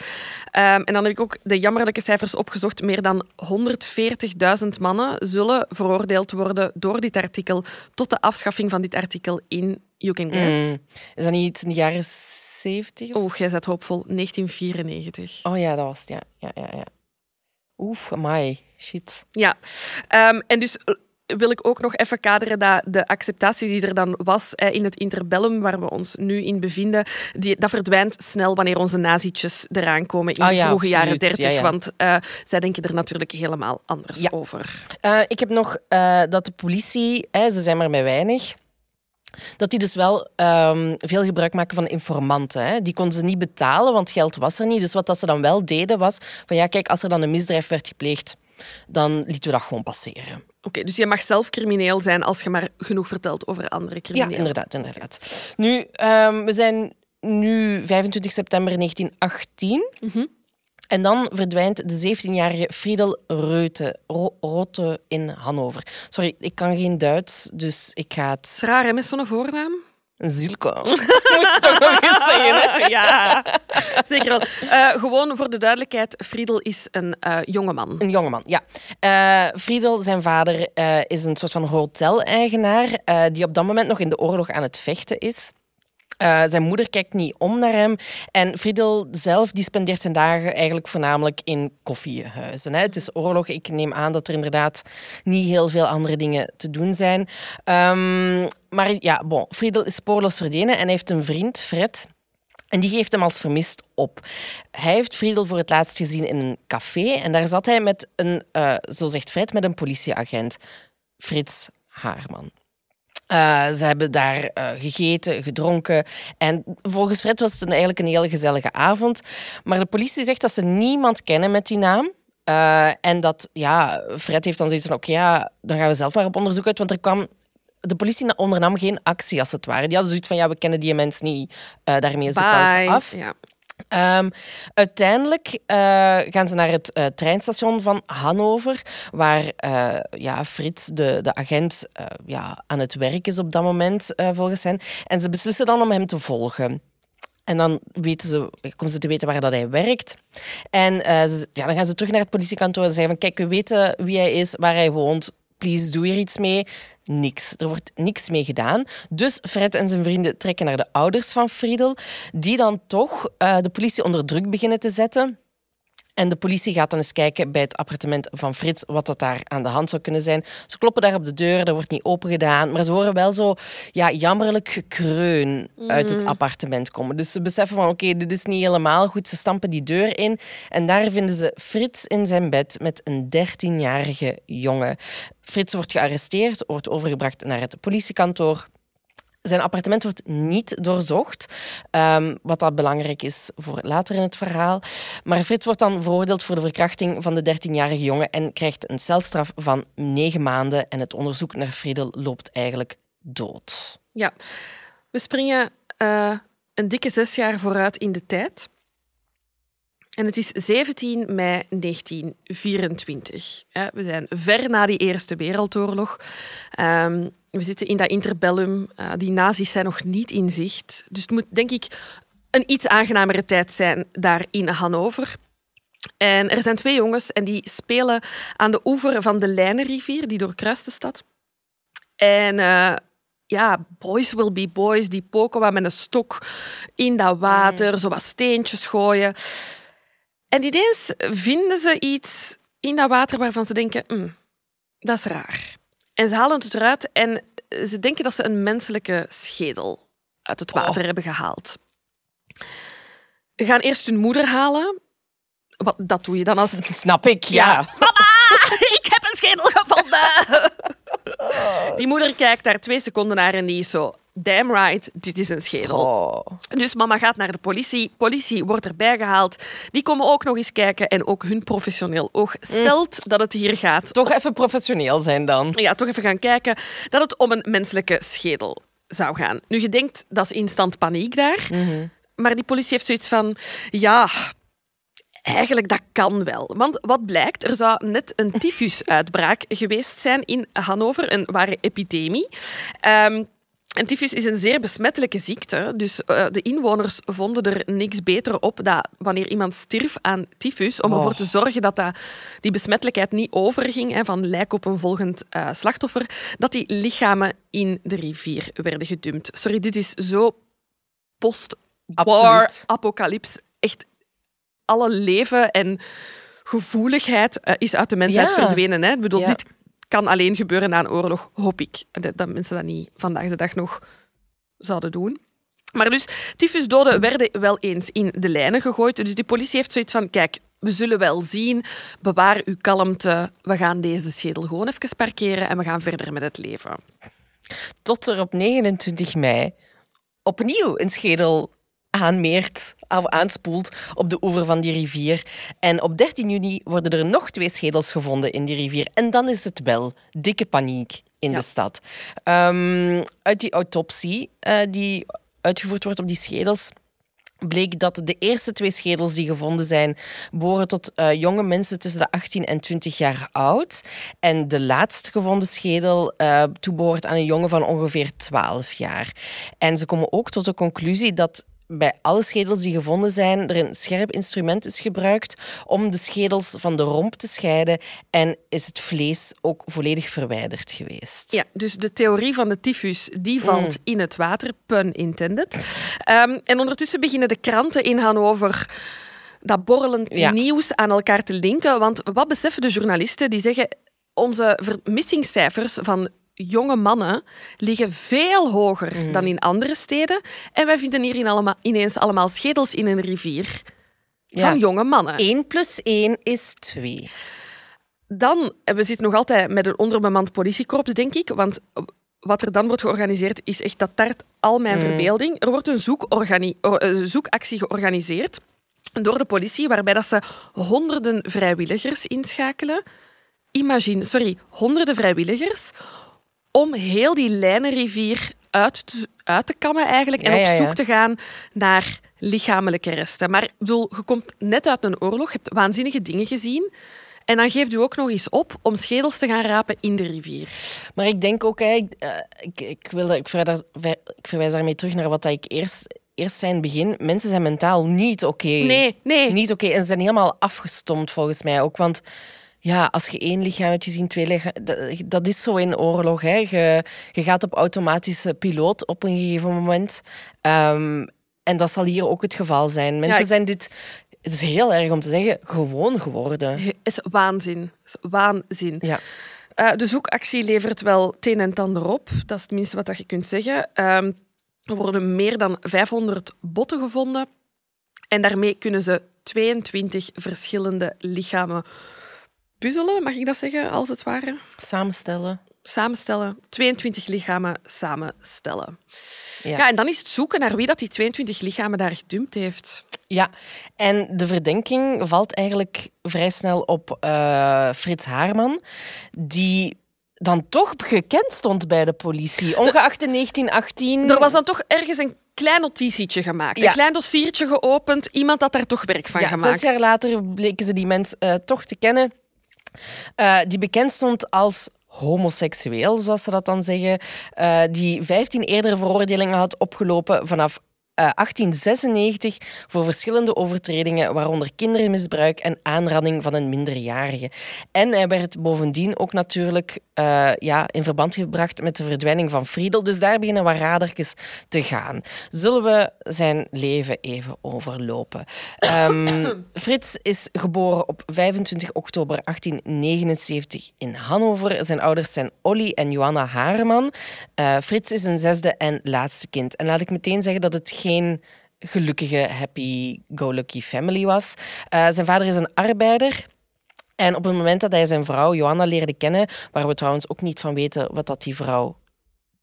Ehm, en dan heb ik ook de jammerlijke cijfers opgezocht. Meer dan 140.000 mannen zullen veroordeeld worden door dit artikel tot de afschaffing van dit artikel in You Can Guess. Mm. Is dat niet iets in de jaren 70? Of Oeh, jij zet hoopvol. 1994. Oh ja, dat was het. Ja, ja, ja. ja. Oef, amai. Shit. Ja, Ehm, en dus wil ik ook nog even kaderen dat de acceptatie die er dan was in het interbellum, waar we ons nu in bevinden, die, dat verdwijnt snel wanneer onze nazietjes eraan komen in Ah de ja, vroege jaren. 30. Ja, ja. Want eh, zij denken er natuurlijk helemaal anders over. Eh, ik heb nog eh, dat de politie, hè, ze zijn maar met weinig, dat die dus wel ehm, veel gebruik maken van informanten. Hè. Die konden ze niet betalen, want geld was er niet. Dus wat dat ze dan wel deden was van ja, kijk, als er dan een misdrijf werd gepleegd, dan lieten we dat gewoon passeren. Oké, dus je mag zelf crimineel zijn als je maar genoeg vertelt over andere Ja, criminelen. inderdaad, inderdaad. Nu, ehm, we zijn nu 25 september 1918. Mhm. En dan verdwijnt de 17-jarige Friedel Reute, Ro- Rotte in Hannover. Sorry, ik kan geen Duits, dus ik ga Het het... is raar, hè, met zo'n voornaam. Een zielke. Moest toch nog eens zeggen, hè? ja, zeker wel. Eh, gewoon voor de duidelijkheid, Friedel is een uh, jongeman. Een jongeman, ja. Uh, Friedel, zijn vader, is een soort van hotel-eigenaar die op dat moment nog in de oorlog aan het vechten is. Uh, zijn moeder kijkt niet om naar hem. En Friedel zelf die spendeert zijn dagen eigenlijk voornamelijk in koffiehuizen. Hè. Het is oorlog. Ik neem aan dat er inderdaad niet heel veel andere dingen te doen zijn. Um, maar ja, bon, Friedel is spoorloos verdwenen en heeft een vriend, Fred. En die geeft hem als vermist op. Hij heeft Friedel voor het laatst gezien in een café. En daar zat hij met een, uh, zo zegt Fred, met een politieagent. Frits Haarman. Uh, ze hebben daar uh, gegeten, gedronken. En volgens Fred was het eigenlijk een hele gezellige avond. Maar de politie zegt dat ze niemand kennen met die naam. Uh, en dat, ja, Fred heeft dan zoiets van: oké, okay, ja, dan gaan we zelf maar op onderzoek uit. Want er kwam de politie ondernam geen actie, als het ware. Die hadden zoiets van, ja, we kennen die mensen niet, daarmee is de kous af. Ja. Um, uiteindelijk uh, gaan ze naar het uh, treinstation van Hannover, waar uh, ja, Frits, de, de agent, ja, aan het werk is op dat moment, volgens hen. En ze beslissen dan om hem te volgen. En dan weten ze, komen ze te weten waar dat hij werkt. En ze, ja, dan gaan ze terug naar het politiekantoor en zeggen van kijk, we weten wie hij is, waar hij woont, please, doe hier iets mee. Niks. Er wordt niks mee gedaan. Dus Fred en zijn vrienden trekken naar de ouders van Friedel, die dan toch uh, de politie onder druk beginnen te zetten. En de politie gaat dan eens kijken bij het appartement van Frits wat dat daar aan de hand zou kunnen zijn. Ze kloppen daar op de deur, er wordt niet open gedaan, maar ze horen wel zo ja, jammerlijk gekreun uit het mm. appartement komen. Dus ze beseffen van oké, dit is niet helemaal goed. Ze stampen die deur in en daar vinden ze Frits in zijn bed met een 13-jarige jongen. Frits wordt gearresteerd, wordt overgebracht naar het politiekantoor. Zijn appartement wordt niet doorzocht, um, wat dat belangrijk is voor later in het verhaal. Maar Frits wordt dan veroordeeld voor de verkrachting van de 13-jarige jongen en krijgt een celstraf van negen maanden. En het onderzoek naar Friedel loopt eigenlijk dood. Ja, we springen uh, een dikke zes jaar vooruit in de tijd. En het is 17 mei 1924. We zijn ver na die Eerste Wereldoorlog. Um, we zitten in dat interbellum. Uh, die nazi's zijn nog niet in zicht. Dus het moet, denk ik, een iets aangenamere tijd zijn daar in Hannover. En er zijn twee jongens en die spelen aan de oever van de Lijnenrivier, die doorkruist de stad. En uh, ja, boys will be boys, die poken wat met een stok in dat water, zo wat steentjes gooien. En ineens vinden ze iets in dat water waarvan ze denken, mm, dat is raar. En ze halen het eruit en ze denken dat ze een menselijke schedel uit het water oh. hebben gehaald. Ze gaan eerst hun moeder halen. Wat, dat doe je dan als... Snap ik, ja. Mama, ik heb een schedel gevonden. Die moeder kijkt daar twee seconden naar en die is zo... Damn right, dit is een schedel. Oh. Dus mama gaat naar de politie. Politie wordt erbij gehaald. Die komen ook nog eens kijken en ook hun professioneel oog stelt mm. dat het hier gaat. Toch even professioneel zijn dan. Ja, toch even gaan kijken dat het om een menselijke schedel zou gaan. Nu, je denkt, dat is instant paniek daar. Mhm. Maar die politie heeft zoiets van... Ja, Eigenlijk, dat kan wel. Want wat blijkt, er zou net een tyfusuitbraak geweest zijn in Hannover, een ware epidemie. Um, en tyfus is een zeer besmettelijke ziekte. Dus uh, de inwoners vonden er niks beter op dat wanneer iemand stierf aan tyfus, om ervoor oh. te zorgen dat, dat die besmettelijkheid niet overging hè, van lijk op een volgend uh, slachtoffer, dat die lichamen in de rivier werden gedumpt. Sorry, dit is zo post-war apocalyps. Echt alle leven en gevoeligheid uh, is uit de mensheid ja. verdwenen. Hè? Ik bedoel, ja. dit kan alleen gebeuren na een oorlog, hoop ik. Dat mensen dat niet vandaag de dag nog zouden doen. Maar dus, tyfusdoden werden wel eens in de lijnen gegooid. Dus die politie heeft zoiets van, kijk, we zullen wel zien, bewaar uw kalmte. We gaan deze schedel gewoon even parkeren en we gaan verder met het leven. Tot er op 29 mei opnieuw een schedel aanmeert of aanspoelt op de oever van die rivier. En op 13 juni worden er nog twee schedels gevonden in die rivier. En dan is het wel dikke paniek in de stad. Um, uit die autopsie uh, die uitgevoerd wordt op die schedels bleek dat de eerste twee schedels die gevonden zijn behoren tot uh, jonge mensen tussen de 18 en 20 jaar oud. En de laatst gevonden schedel uh, toebehoort aan een jongen van ongeveer 12 jaar. En ze komen ook tot de conclusie dat bij alle schedels die gevonden zijn, er een scherp instrument is gebruikt om de schedels van de romp te scheiden en is het vlees ook volledig verwijderd geweest. Ja, dus de theorie van de tyfus die valt mm. in het water, pun intended. Um, en ondertussen beginnen de kranten in Hannover dat borrelend nieuws aan elkaar te linken. Want wat beseffen de journalisten? Die zeggen onze vermissingscijfers van jonge mannen liggen veel hoger mhm. dan in andere steden. En wij vinden hier allemaal, ineens allemaal schedels in een rivier van jonge mannen. 1 plus 1 is 2. Dan, we zitten nog altijd met een onderbemand politiekorps, denk ik. Want wat er dan wordt georganiseerd, is echt dat tart al mijn mhm. verbeelding. Er wordt een eh, zoekactie georganiseerd door de politie, waarbij dat ze honderden vrijwilligers inschakelen. Imagine, sorry, honderden vrijwilligers om heel die lijnenrivier uit te, uit te kammen eigenlijk en op zoek te gaan naar lichamelijke resten. Maar ik bedoel, je komt net uit een oorlog, je hebt waanzinnige dingen gezien. En dan geeft u ook nog eens op om schedels te gaan rapen in de rivier. Maar ik denk ook, ik, uh, ik, ik, wil, ik, verwijs, ik verwijs daarmee terug naar wat ik eerst, eerst zei in het begin. Mensen zijn mentaal niet oké. Nee, nee. Niet oké. En ze zijn helemaal afgestomd volgens mij ook. Want ja, als je één lichaam hebt gezien, twee lichamen, dat, is zo in oorlog. Hè. Je, je gaat op automatische piloot op een gegeven moment. Um, en dat zal hier ook het geval zijn. Mensen zijn dit, het is heel erg om te zeggen, gewoon geworden. Het is waanzin. Het is waanzin. Ja. Uh, de zoekactie levert wel het een en ander op. Dat is het minste wat je kunt zeggen. Um, er worden meer dan 500 botten gevonden. En daarmee kunnen ze 22 verschillende lichamen puzzelen, mag ik dat zeggen, als het ware? Samenstellen. Samenstellen. 22 lichamen samenstellen. Ja. ja, en dan is het zoeken naar wie dat die 22 lichamen daar gedumpt heeft. Ja, en de verdenking valt eigenlijk vrij snel op uh, Frits Haarman, die dan toch gekend stond bij de politie, ongeacht in 1918. Er was dan toch ergens een klein notitietje gemaakt. Een klein dossiertje geopend. Iemand had daar toch werk van ja, gemaakt. Zes jaar later bleken ze die mens uh, toch te kennen. Uh, die bekend stond als homoseksueel, zoals ze dat dan zeggen, uh, die 15 eerdere veroordelingen had opgelopen vanaf 1896 eh, voor verschillende overtredingen, waaronder kindermisbruik en aanranding van een minderjarige. En hij werd bovendien ook natuurlijk uh, ja, in verband gebracht met de verdwijning van Friedel. Dus daar beginnen wat radertjes te gaan. Zullen we zijn leven even overlopen? Um, Frits is geboren op 25 oktober 1879 in Hannover. Zijn ouders zijn Olly en Johanna Hareman. Uh, Frits is een zesde en laatste kind. En laat ik meteen zeggen dat het geen gelukkige, happy-go-lucky family was. Uh, zijn vader is een arbeider. En op het moment dat hij zijn vrouw Johanna leerde kennen, waar we trouwens ook niet van weten wat dat die vrouw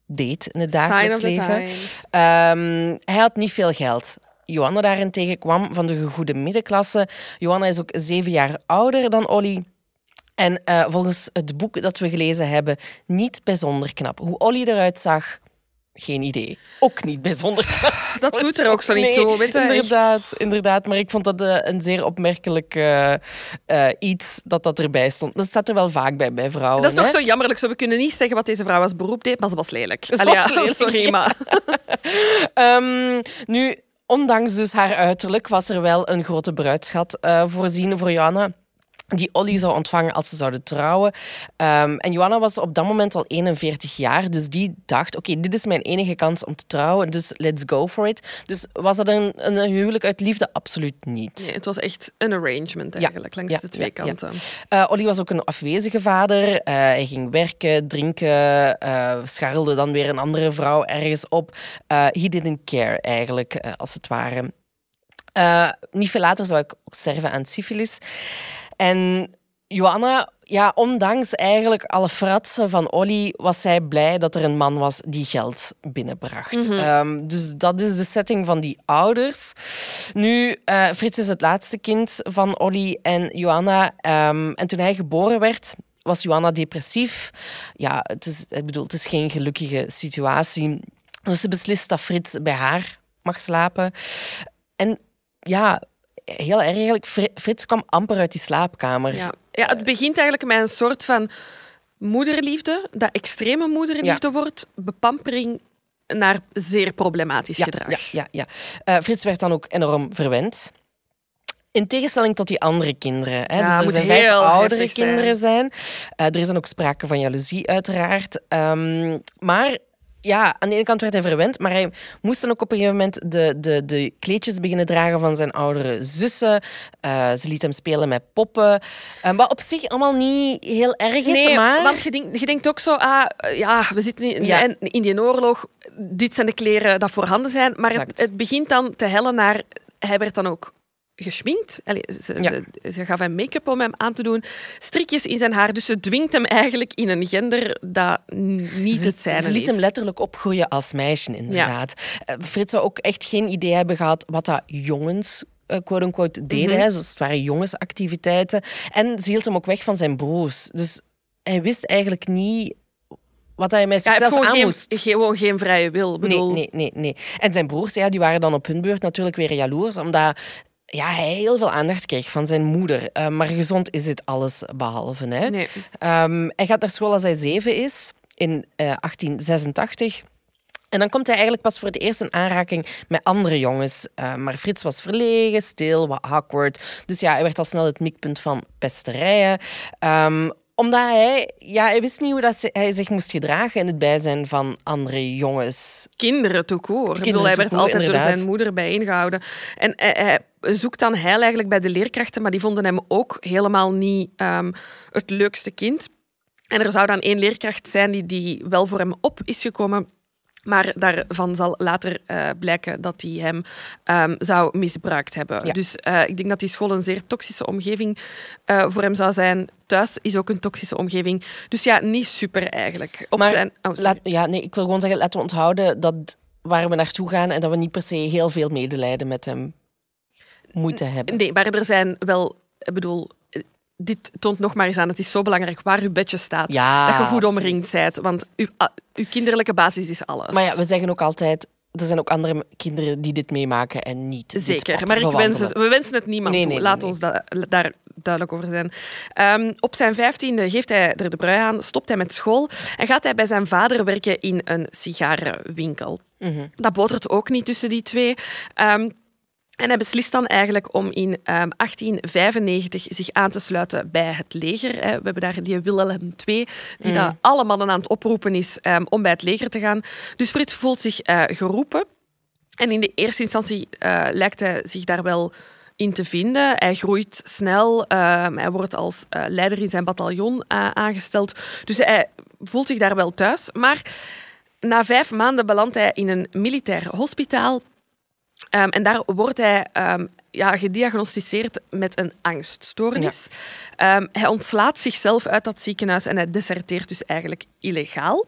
deed in het dagelijks leven. Um, hij had niet veel geld. Johanna daarentegen kwam van de gegoede middenklasse. Johanna is ook zeven jaar ouder dan Olly. En uh, volgens het boek dat we gelezen hebben, niet bijzonder knap. Hoe Olly eruit zag, geen idee. Ook niet bijzonder. Dat doet er ook zo niet toe. Weet inderdaad, inderdaad, maar ik vond dat uh, een zeer opmerkelijk uh, uh, iets dat dat erbij stond. Dat staat er wel vaak bij bij vrouwen. Dat is toch zo jammerlijk. Zo, we kunnen niet zeggen wat deze vrouw als beroep deed, maar ze was lelijk. Ze was lelijk. Sorry, maar... um, nu, ondanks dus haar uiterlijk was er wel een grote bruidschat voorzien voor Johanna die Olly zou ontvangen als ze zouden trouwen. Um, en Johanna was op dat moment al 41 jaar, dus die dacht, oké, dit is mijn enige kans om te trouwen, dus let's go for it. Dus was dat een, een huwelijk uit liefde? Absoluut niet. Nee, het was echt een arrangement eigenlijk, langs de twee kanten. Uh, Olly was ook een afwezige vader. Uh, hij ging werken, drinken, uh, scharrelde dan weer een andere vrouw ergens op. he didn't care eigenlijk, als het ware. niet veel later zou ik ook sterven aan syfilis. En Johanna, ja, ondanks eigenlijk alle fratsen van Olly, was zij blij dat er een man was die geld binnenbracht. Mhm. Ehm, dus dat is de setting van die ouders. Nu, uh, Frits is het laatste kind van Olly en Johanna. Um, en toen hij geboren werd, was Johanna depressief. Ja, het is, ik bedoel, het is geen gelukkige situatie. Dus ze beslist dat Frits bij haar mag slapen. En ja, heel erg eigenlijk, Fri- Frits kwam amper uit die slaapkamer. Ja. ja, het begint eigenlijk met een soort van moederliefde, dat extreme moederliefde wordt, bepampering naar zeer problematisch Ja, gedrag. ja, ja, ja. Eh, Frits werd dan ook enorm verwend. In tegenstelling tot die andere kinderen. Hè. Ja, dus er zijn vijf heel oudere zijn. kinderen zijn. Eh, er is dan ook sprake van jaloezie, uiteraard. Ehm, maar ja, aan de ene kant werd hij verwend, maar hij moest dan ook op een gegeven moment de, de, de kleedjes beginnen dragen van zijn oudere zussen. Eh, ze liet hem spelen met poppen. Eh, wat op zich allemaal niet heel erg is, Nee, maar... want je denkt, je denkt ook zo, ah, ja, we zitten in, Ja. in, in die oorlog, dit zijn de kleren dat voorhanden zijn, maar het, het begint dan te hellen naar, hij werd dan ook geschminkt. Allee, ze, Ja. ze, ze gaf hem make-up om hem aan te doen, strikjes in zijn haar, dus ze dwingt hem eigenlijk in een gender dat niet Ze, het zijne ze liet is. hem letterlijk opgroeien als meisje, inderdaad. Eh, Frits zou ook echt geen idee hebben gehad wat dat jongens eh, quote-unquote deden. Hè. Dus het waren jongensactiviteiten. En ze hield hem ook weg van zijn broers. Dus hij wist eigenlijk niet wat hij met Ja, zichzelf gewoon aan geen, moest. gewoon geen vrije wil. Ik Nee, bedoel, nee, nee, nee. En zijn broers ja, die waren dan op hun beurt natuurlijk weer jaloers, omdat ja, heel veel aandacht kreeg van zijn moeder. Eh, maar gezond is dit alles behalve. Hè? Nee. Ehm, hij gaat naar school als hij zeven is, in eh, 1886. En dan komt hij eigenlijk pas voor het eerst in aanraking met andere jongens. Eh, maar Frits was verlegen, stil, wat awkward. Dus ja, hij werd al snel het mikpunt van pesterijen. Ehm, omdat hij, ja, hij wist niet hoe dat hij zich moest gedragen in het bijzijn van andere jongens. kinderen. Ik bedoel, hij werd altijd door zijn moeder bijeengehouden. En hij, hij zoekt dan heil eigenlijk bij de leerkrachten, maar die vonden hem ook helemaal niet ehm, het leukste kind. En er zou dan één leerkracht zijn die, die wel voor hem op is gekomen. Maar daarvan zal later eh, blijken dat hij hem ehm, zou misbruikt hebben. Ja. Dus eh, ik denk dat die school een zeer toxische omgeving eh, voor hem zou zijn. Thuis is ook een toxische omgeving. Dus ja, niet super eigenlijk. Op Maar zijn, oh. Laat, ja, nee, ik wil gewoon zeggen, laten we onthouden dat waar we naartoe gaan en dat we niet per se heel veel medelijden met hem moeten hebben. Nee, maar er zijn wel... Ik bedoel, dit toont nog maar eens aan, het is zo belangrijk waar uw bedje staat. Ja, dat je goed omringd bent, want uw, uw kinderlijke basis is alles. Maar ja, we zeggen ook altijd, er zijn ook andere kinderen die dit meemaken en niet Zeker, maar ik wens het, we wensen het niemand Nee, toe. nee, Laat nee. ons da- daar duidelijk over zijn. Ehm, op zijn vijftiende geeft hij er de brui aan, stopt hij met school en gaat hij bij zijn vader werken in een sigarenwinkel. Mhm. Dat botert ook niet tussen die twee. Ehm, en hij beslist dan eigenlijk om in ehm, 1895 zich aan te sluiten bij het leger. hè. We hebben daar die Wilhelm II, die daar alle mannen aan het oproepen is ehm, om bij het leger te gaan. Dus Frits voelt zich eh, geroepen. En in de eerste instantie eh, lijkt hij zich daar wel in te vinden. Hij groeit snel. ehm, hij wordt als eh, leider in zijn bataljon aangesteld. Dus hij voelt zich daar wel thuis. Maar na vijf maanden belandt hij in een militair hospitaal. Ehm, en daar wordt hij ehm, ja, gediagnosticeerd met een angststoornis. Ehm, hij ontslaat zichzelf uit dat ziekenhuis en hij deserteert dus eigenlijk illegaal.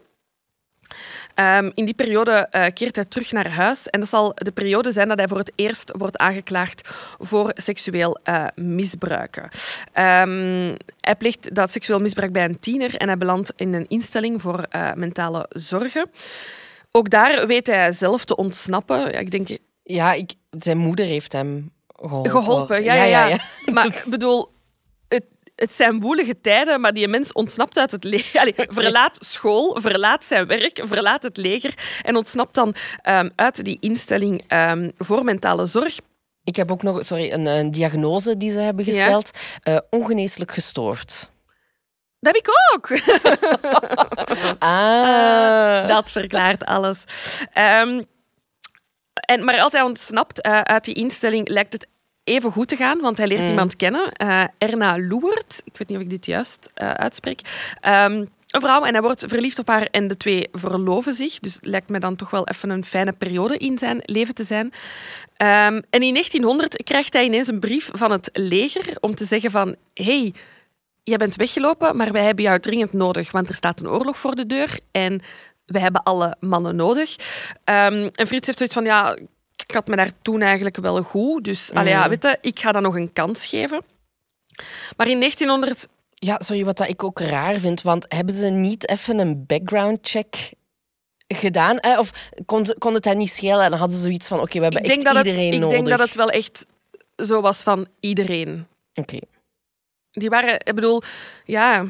In die periode eh, keert hij terug naar huis. En dat zal de periode zijn dat hij voor het eerst wordt aangeklaagd voor seksueel eh, misbruiken. Hij pleegt dat seksueel misbruik bij een tiener en hij belandt in een instelling voor eh, mentale zorgen. Ook daar weet hij zelf te ontsnappen. Ja, ik denk, Ja, ik, zijn moeder heeft hem geholpen. geholpen. Ja, ja, ja. Maar ik bedoel, het, het zijn woelige tijden, maar die mens ontsnapt uit het leger. Verlaat school, verlaat zijn werk, verlaat het leger en ontsnapt dan ehm, uit die instelling ehm, voor mentale zorg. Ik heb ook nog sorry, een, een diagnose die ze hebben gesteld. Eh, ongeneeslijk gestoord. Dat heb ik ook. Ah. Dat verklaart alles. Ehm, en, maar als hij ontsnapt eh, uit die instelling, lijkt het even goed te gaan, want hij leert Mm. iemand kennen. eh, Erna Loert, ik weet niet of ik dit juist eh, uitspreek. Ehm, een vrouw en hij wordt verliefd op haar en de twee verloven zich. Dus lijkt me dan toch wel even een fijne periode in zijn leven te zijn. Ehm, en in 1900 krijgt hij ineens een brief van het leger om te zeggen van... Hey, jij bent weggelopen, maar wij hebben jou dringend nodig, want er staat een oorlog voor de deur en we hebben alle mannen nodig. Ehm, en Frits heeft zoiets van, ja, ik had me daar toen eigenlijk wel goed, dus allee, ja, weet je, ik ga dat nog een kans geven. Maar in 1900... Ja, sorry, wat dat ik ook raar vind, want hebben ze niet even een background check gedaan? Eh, of kon, kon het hen niet schelen en dan hadden ze zoiets van, oké, we hebben Ik denk, echt dat het, iedereen ik nodig. denk dat het wel echt zo was van iedereen. Oké. Die waren, ik bedoel, ja.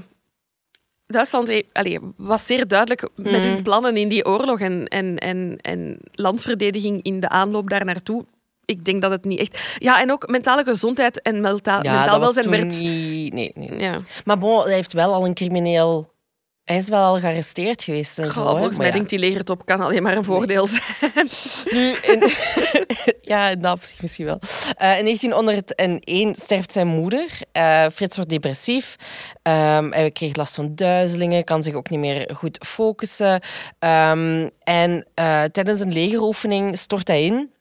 Duitsland he- allee, was zeer duidelijk met hun plannen in die oorlog en, en, en, en landsverdediging in de aanloop daar naartoe. Ik denk dat het niet echt. Ja, en ook mentale gezondheid en menta Ja, mentaal dat was welzijn toen werd. niet... Nee, nee. Ja. Maar bon, hij heeft wel al een crimineel... Hij is wel al gearresteerd geweest en Goh, zo. hè. volgens mij ja. denkt die legertop kan alleen maar een voordeel zijn. Nu, in, ja, in dat opzicht misschien wel. Eh, in 1901 sterft zijn moeder. Eh, Frits wordt depressief. Ehm, hij kreeg last van duizelingen, kan zich ook niet meer goed focussen. Ehm, en eh, tijdens een legeroefening stort hij in.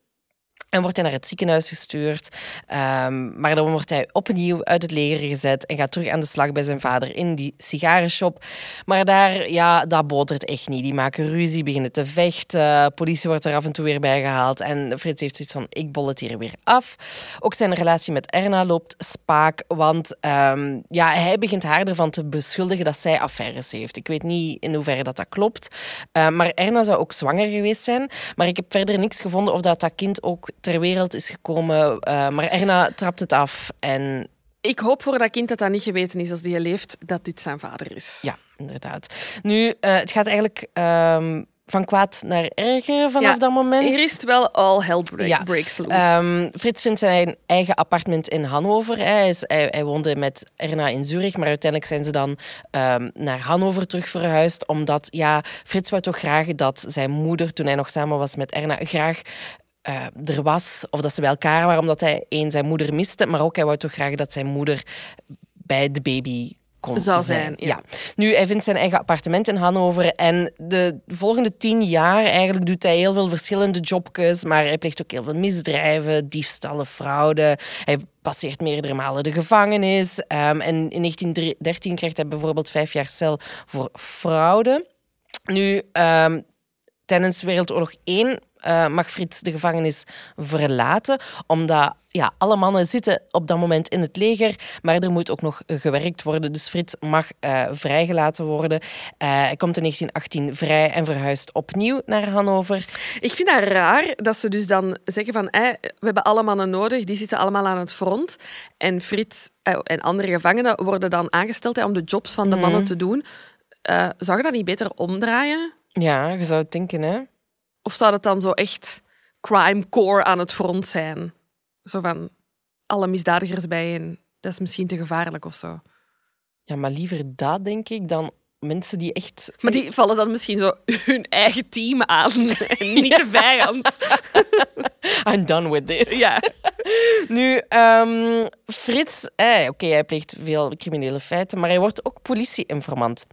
En wordt hij naar het ziekenhuis gestuurd. Ehm, maar dan wordt hij opnieuw uit het leger gezet en gaat terug aan de slag bij zijn vader in die sigarenshop. Maar daar, ja, dat botert echt niet. Die maken ruzie, beginnen te vechten. Politie wordt er af en toe weer bij gehaald. En Frits heeft zoiets van, ik bol het hier weer af. Ook zijn relatie met Erna loopt spaak. Want ehm, ja, hij begint haar ervan te beschuldigen dat zij affaires heeft. Ik weet niet in hoeverre dat, dat klopt. Uh, maar Erna zou ook zwanger geweest zijn. Maar ik heb verder niks gevonden of dat dat kind ook ter wereld is gekomen. Uh, maar Erna trapt het af. En Ik hoop voor dat kind dat dat niet geweten is als die leeft, dat dit zijn vader is. ja, inderdaad. Nu, uh, het gaat eigenlijk um, van kwaad naar erger vanaf Ja, dat moment. Hier is het wel all hell break, Ja. breaks loose. Um, Frits vindt zijn eigen appartement in Hannover. Hij, is, hij, hij, woonde met Erna in Zurich, maar uiteindelijk zijn ze dan um, naar Hannover terug verhuisd. Omdat, ja, Frits wou toch graag dat zijn moeder, toen hij nog samen was met Erna, graag uh, er was, of dat ze bij elkaar waren, omdat hij één zijn moeder miste, maar ook hij wou toch graag dat zijn moeder bij de baby kon Zou zijn. zijn, ja. ja. Nu, hij vindt zijn eigen appartement in Hannover en de volgende tien jaar eigenlijk doet hij heel veel verschillende jobjes, maar hij pleegt ook heel veel misdrijven, diefstallen, fraude. Hij passeert meerdere malen de gevangenis. Um, en in 1913 krijgt hij bijvoorbeeld vijf jaar cel voor fraude. Nu, um, tijdens Wereldoorlog 1 uh, mag Frits de gevangenis verlaten, omdat ja, alle mannen zitten op dat moment in het leger, maar er moet ook nog gewerkt worden. Dus Frits mag uh, vrijgelaten worden. Uh, hij komt in 1918 vrij en verhuist opnieuw naar Hannover. Ik vind dat raar dat ze dus dan zeggen van eh, we hebben alle mannen nodig, die zitten allemaal aan het front. En Frits eh, en andere gevangenen worden dan aangesteld eh, om de jobs van de mannen Mhm. te doen. Zou je dat niet beter omdraaien? Ja, je zou het denken, hè? Of zou het dan zo echt crime core aan het front zijn? Zo van alle misdadigers bijeen. Dat is misschien te gevaarlijk of zo. Ja, maar liever dat, denk ik, dan mensen die echt... Maar die vallen dan misschien zo hun eigen team aan en niet de vijand. I'm done with this. Ja. Nu, um, Frits, eh, oké, okay, hij pleegt veel criminele feiten, maar hij wordt ook politieinformant.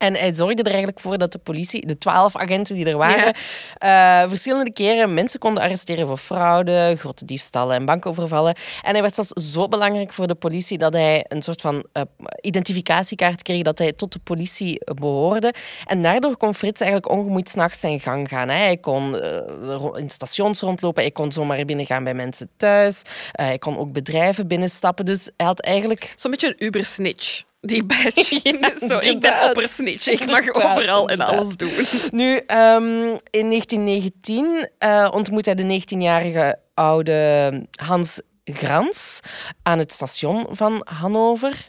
En hij zorgde er eigenlijk voor dat de politie, de twaalf agenten die er waren, ja. uh, verschillende keren mensen konden arresteren voor fraude, grote diefstallen en bankovervallen. En hij werd zelfs zo belangrijk voor de politie dat hij een soort van uh, identificatiekaart kreeg dat hij tot de politie behoorde. En daardoor kon Frits eigenlijk ongemoeid s'nachts zijn gang gaan. Hè. Hij kon uh, in stations rondlopen, hij kon zomaar binnengaan bij mensen thuis, hij kon ook bedrijven binnenstappen. Dus hij had eigenlijk... Zo'n beetje een Uber-snitch. Die badge. Ja, Zo, ik ben oppersnitch. Ik mag Inderdaad, overal en alles doen. Nu, um, in 1919 uh, ontmoet hij de 19-jarige oude Hans Grans aan het station van Hannover.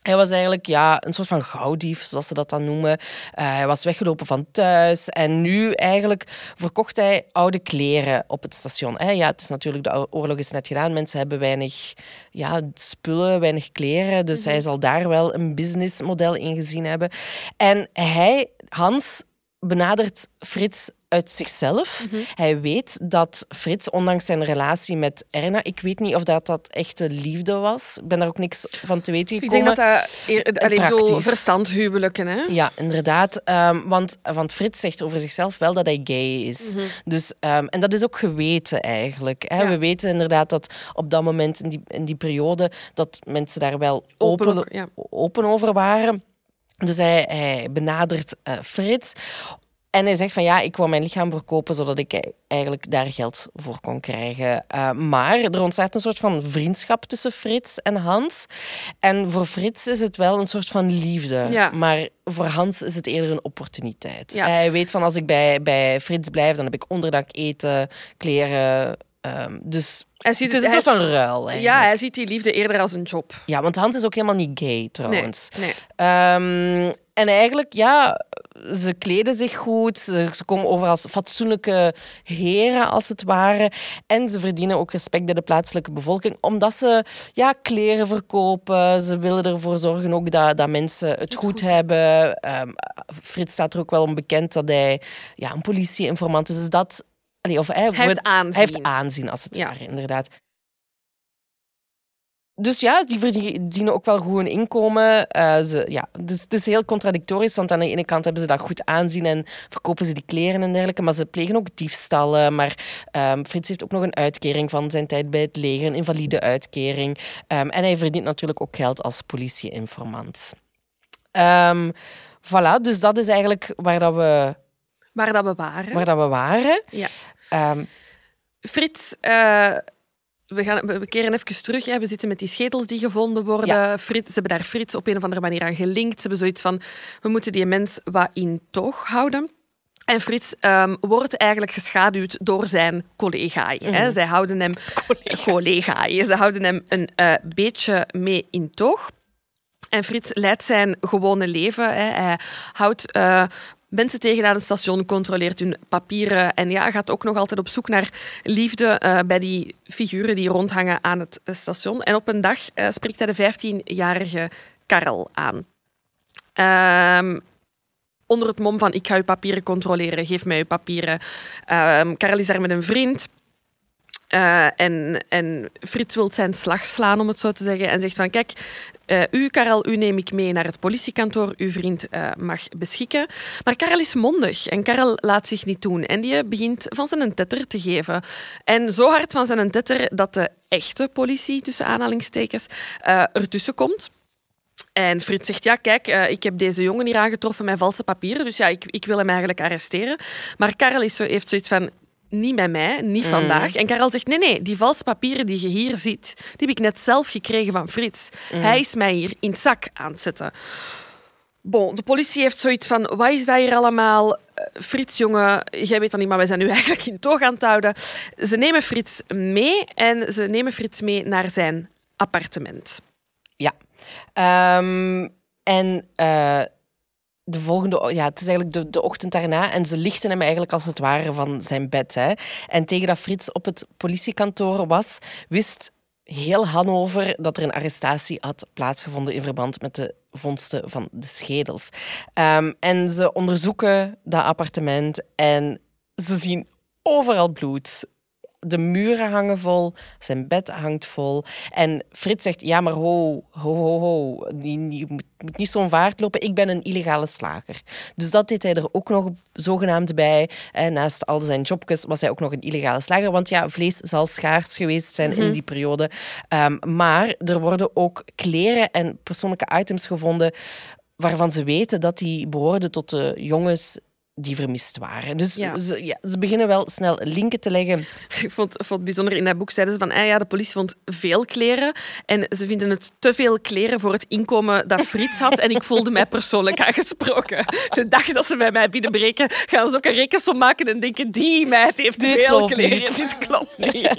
Hij was eigenlijk ja, een soort van gauwdief, zoals ze dat dan noemen. Uh, hij was weggelopen van thuis en nu eigenlijk verkocht hij oude kleren op het station. Ja, het is natuurlijk, de oorlog is net gedaan. Mensen hebben weinig ja, spullen, weinig kleren. Dus mm -hmm. hij zal daar wel een businessmodel in gezien hebben. En hij, Hans, benadert Frits uit zichzelf. Mhm. Mm -hmm. Hij weet dat Frits, ondanks zijn relatie met Erna, ik weet niet of dat, dat echte liefde was. Ik ben daar ook niks van te weten gekomen. Ik denk dat dat eer, allee, bedoel, verstandhuwelijken, hè? Ja, inderdaad. Um, want, want Frits zegt over zichzelf wel dat hij gay is. Mhm. Mm -hmm. dus, um, en dat is ook geweten eigenlijk. Hè? Ja. We weten inderdaad dat op dat moment, in die, in die periode, dat mensen daar wel open, ja. open over waren. Dus hij, hij benadert uh, Frits En hij zegt van ja, ik wil mijn lichaam verkopen zodat ik eigenlijk daar geld voor kon krijgen. Uh, maar er ontstaat een soort van vriendschap tussen Frits en Hans. En voor Frits is het wel een soort van liefde. Ja. Maar voor Hans is het eerder een opportuniteit. Hij weet van als ik bij, bij Frits blijf, dan heb ik onderdak, eten, kleren. Um, dus hij ziet het, is een soort van ruil. Eigenlijk. Ja, hij ziet die liefde eerder als een job. Ja, want Hans is ook helemaal niet gay trouwens. Nee, Um, en eigenlijk, ja, ze kleden zich goed. Ze, ze, komen over als fatsoenlijke heren, als het ware. En ze verdienen ook respect bij de plaatselijke bevolking, omdat ze ja, kleren verkopen. Ze willen ervoor zorgen ook dat, dat mensen het goed, hebben. Um, Frits staat er ook wel om bekend dat hij ja, een politieinformant is. Dus dat Allee, of, hij, hij, heeft aanzien. Hij heeft aanzien, als het ja. ware, inderdaad. Dus ja, die verdienen ook wel goed inkomen. Uh, ze, ja, dus het is heel contradictorisch, want aan de ene kant hebben ze dat goed aanzien en verkopen ze die kleren en dergelijke, maar ze plegen ook diefstallen. Maar um, Frits heeft ook nog een uitkering van zijn tijd bij het leger, een invalide uitkering. Um, en hij verdient natuurlijk ook geld als politieinformant. Um, voilà, dus dat is eigenlijk waar dat we Waar dat we waren. Waar dat we waren. Ja. Um, Frits, uh, we, gaan, we keren even terug. Hè. We zitten met die schedels die gevonden worden. Ja. Frits, ze hebben daar Frits op een of andere manier aan gelinkt. Ze hebben zoiets van, we moeten die mens wat in toog houden. En Frits um, wordt eigenlijk geschaduwd door zijn collega. Mm. Zij houden hem... Collega. Ze houden hem een uh, beetje mee in toog. En Frits leidt zijn gewone leven. Hè. Hij houdt uh, mensen tegen aan het station, controleert hun papieren en ja, gaat ook nog altijd op zoek naar liefde uh, bij die figuren die rondhangen aan het station. En op een dag uh, spreekt hij de 15-jarige Karel aan. Uh, onder het mom van ik ga uw papieren controleren, geef mij uw papieren. Ehm, Karel is daar met een vriend. En, en Frits wil zijn slag slaan, om het zo te zeggen, en zegt van kijk, uh, u, Karel, u neem ik mee naar het politiekantoor. Uw vriend uh, mag beschikken. Maar Karel is mondig en Karel laat zich niet doen. En die begint van zijn tetter te geven. En zo hard van zijn tetter dat de echte politie, tussen aanhalingstekens, uh, ertussen komt. En Frits zegt, ja, kijk, ik heb deze jongen hier aangetroffen met valse papieren, dus ja, ik, ik wil hem eigenlijk arresteren. Maar Karel is zo, heeft zoiets van, niet bij mij, niet mm. vandaag. En Karel zegt, nee, nee, die valse papieren die je hier ziet, die heb ik net zelf gekregen van Frits. Mm. Hij is mij hier in het zak aan het zetten. Bon, de politie heeft zoiets van, wat is dat hier allemaal? Uh, Frits, jongen, jij weet dat niet, maar wij zijn nu eigenlijk in toog aan het houden. Ze nemen Frits mee en ze nemen Frits mee naar zijn appartement. Ja. Um, en... Uh de volgende, ja, het is eigenlijk de, de ochtend daarna en ze lichten hem eigenlijk als het ware van zijn bed. Hè. En tegen dat Frits op het politiekantoor was, wist heel Hannover dat er een arrestatie had plaatsgevonden in verband met de vondsten van de schedels. Um, en ze onderzoeken dat appartement en ze zien overal bloed de muren hangen vol, zijn bed hangt vol. En Frits zegt, ja, maar ho, ho, ho, ho. Je moet, moet niet zo'n vaart lopen. Ik ben een illegale slager. Dus dat deed hij er ook nog zogenaamd bij. En naast al zijn jobjes was hij ook nog een illegale slager. Want ja, vlees zal schaars geweest zijn in mhm. die periode. Um, maar er worden ook kleren en persoonlijke items gevonden waarvan ze weten dat die behoorden tot de jongens die vermist waren. Dus ja. Ze, ja, ze, beginnen wel snel linken te leggen. Ik vond, vond het bijzonder, in dat boek zeiden ze van ah ja, de politie vond veel kleren en ze vinden het te veel kleren voor het inkomen dat Frits had en ik voelde mij persoonlijk aangesproken. De dag dat ze bij mij binnenbreken, gaan ze ook een rekensom maken en denken die meid heeft Dit veel kleren. Niet. Dit klopt niet.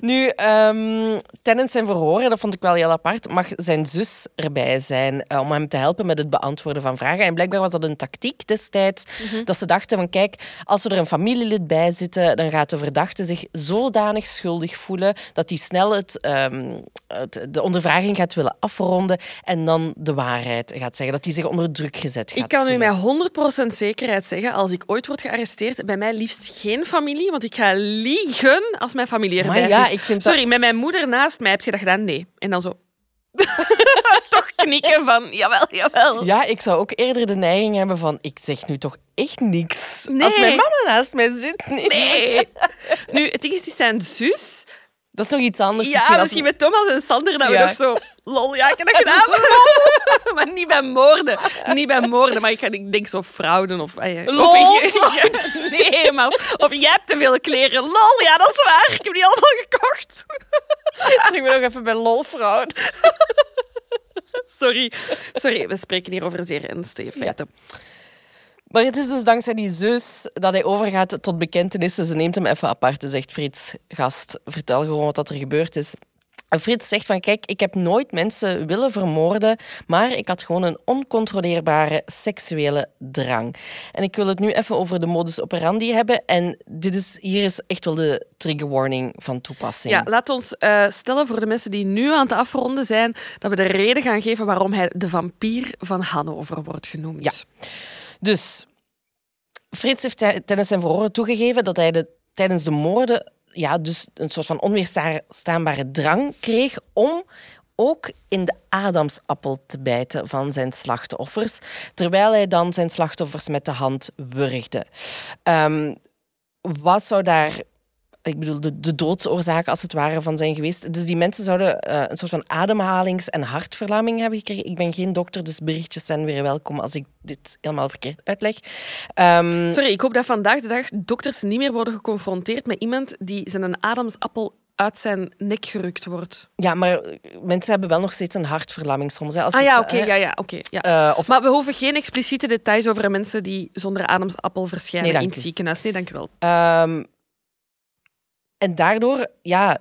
nu, um, tijdens zijn verhoren, dat vond ik wel heel apart, mag zijn zus erbij zijn uh, om hem te helpen met het beantwoorden van vragen. En blijkbaar was dat een tactiek destijds Mhm. Dat ze dachten van kijk, als we er een familielid bij zitten, dan gaat de verdachte zich zodanig schuldig voelen dat hij snel het, um, het, de ondervraging gaat willen afronden en dan de waarheid gaat zeggen. Dat hij zich onder druk gezet gaat Ik kan voelen. u met 100% zekerheid zeggen, als ik ooit word gearresteerd, bij mij liefst geen familie, want ik ga liegen als mijn familie erbij ja, zit. Ik vind Sorry, dat... met mijn moeder naast mij heb je dat gedaan? Nee. En dan zo... toch knikken van jawel, jawel. Ja, ik zou ook eerder de neiging hebben van ik zeg nu toch echt niks. Nee. Als mijn mama naast mij zit. Nee. nee. Nu, het ding is, die zijn zus Dat is nog iets anders. Ja, misschien, misschien, als... met Thomas en Sander dat we Ja. nog zo... Lol, ja, ik heb dat gedaan. maar niet bij moorden. Niet bij moorden, maar ik, ga, ik denk zo fraude of... ja. Lol, of ik- nee, maar... Of jij hebt te veel kleren. Lol, ja, dat is waar. Ik heb die allemaal gekocht. Zeg me nog even bij lolvrouw. Sorry. Sorry, we spreken hier over zeer ernstige feiten. Maar het is dus dankzij die zus dat hij overgaat tot bekentenissen. Ze neemt hem even apart en zegt, Frits, gast, vertel gewoon wat er gebeurd is. En Frits zegt van, kijk, ik heb nooit mensen willen vermoorden, maar ik had gewoon een oncontroleerbare seksuele drang. En ik wil het nu even over de modus operandi hebben. En dit is, hier is echt wel de trigger warning van toepassing. Ja, laat ons eh, stellen voor de mensen die nu aan het afronden zijn, dat we de reden gaan geven waarom hij de vampier van Hannover wordt genoemd. Ja. Dus Frits heeft tij- tijdens zijn verhoren toegegeven dat hij de, tijdens de moorden ja, dus een soort van onweerstaanbare drang kreeg om ook in de adamsappel te bijten van zijn slachtoffers, terwijl hij dan zijn slachtoffers met de hand wurgde. Ehm, wat zou daar ik bedoel, de, de doodsoorzaak als het ware van zijn geweest. Dus die mensen zouden eh, een soort van ademhalings- en hartverlaming hebben gekregen. Ik ben geen dokter, dus berichtjes zijn weer welkom als ik dit helemaal verkeerd uitleg. Ehm, Sorry, ik hoop dat vandaag de dag dokters niet meer worden geconfronteerd met iemand die zijn adamsappel uit zijn nek gerukt wordt. ja, maar mensen hebben wel nog steeds een hartverlamming soms. Hè, als Ah ja, eh, oké, ja, ja, oké. ja. eh, of Maar we hoeven geen expliciete details over mensen die zonder adamsappel verschijnen Nee, in het ziekenhuis. Nee, dank u wel. Ehm, en daardoor, ja,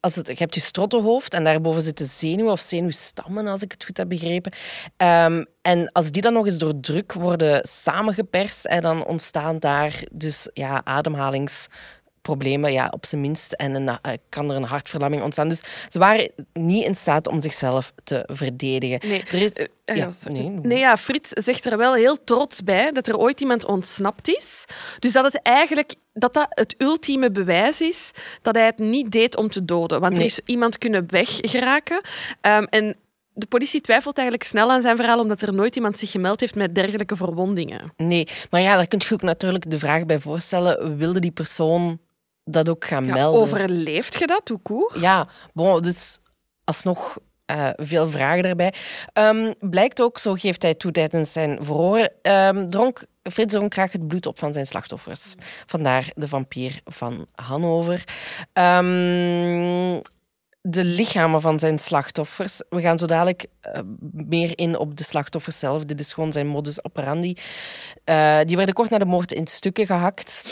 als het, je hebt je strottenhoofd en daarboven zitten zenuwen of zenuwstammen, als ik het goed heb begrepen. Ehm, en als die dan nog eens door druk worden samengeperst, en dan ontstaan daar dus ja, ademhalingsproblemen, ja, op zijn minst. En een, eh, kan er een hartverlamming ontstaan. Dus ze waren niet in staat om zichzelf te verdedigen. Nee. Er is, Eh, eh, ja, ja, sorry. nee, Nee, ja, Frits zegt er wel heel trots bij dat er ooit iemand ontsnapt is. Dus dat het eigenlijk dat dat het ultieme bewijs is dat hij het niet deed om te doden. Want Nee. er is iemand kunnen weggeraken. Ehm, en de politie twijfelt eigenlijk snel aan zijn verhaal, omdat er nooit iemand zich gemeld heeft met dergelijke verwondingen. Nee, maar ja, daar kun je ook natuurlijk de vraag bij voorstellen: wilde die persoon dat ook gaan Ja, melden? overleeft je dat, hoe koer? Ja, bon, dus alsnog eh, veel vragen daarbij. Ehm, blijkt ook, zo geeft hij toe tijdens zijn verhoor, ehm, dronk Frits dronk graag het bloed op van zijn slachtoffers. Vandaar de vampier van Hannover. Ehm, de lichamen van zijn slachtoffers. We gaan zo dadelijk eh, meer in op de slachtoffers zelf. Dit is gewoon zijn modus operandi. Eh, die werden kort na de moord in stukken gehakt.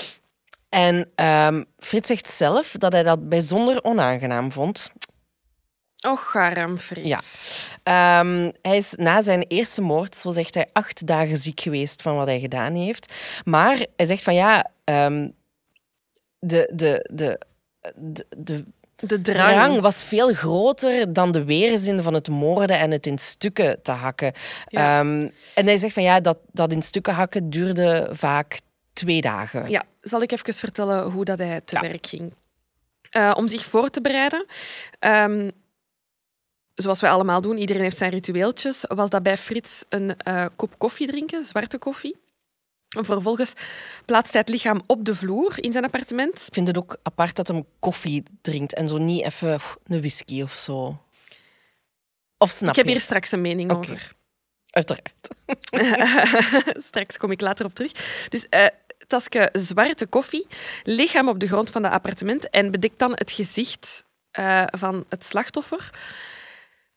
En ehm, Frits zegt zelf dat hij dat bijzonder onaangenaam vond. Och, arm Frits. Ja. Ehm, hij is na zijn eerste moord, zo zegt hij, acht dagen ziek geweest van wat hij gedaan heeft. Maar hij zegt van ja, ehm, de, de, de, de, de De drang. drang was veel groter dan de weerzin van het moorden en het in stukken te hakken. Ja. Ehm, en hij zegt van ja, dat, dat in stukken hakken duurde vaak twee dagen. Ja, zal ik even vertellen hoe dat hij te Ja. werk ging. Eh, om zich voor te bereiden, zoals wij allemaal doen, iedereen heeft zijn ritueeltjes, was dat bij Frits een eh, kop koffie drinken, zwarte koffie. En vervolgens plaatst hij het lichaam op de vloer in zijn appartement. Ik vind het ook apart dat hij koffie drinkt en zo niet even een whisky of zo. Of snap ik heb je? hier straks een mening over. Uiteraard. Straks kom ik later op terug. Dus tasje zwarte koffie, lichaam op de grond van het appartement en bedekt dan het gezicht eh, van het slachtoffer.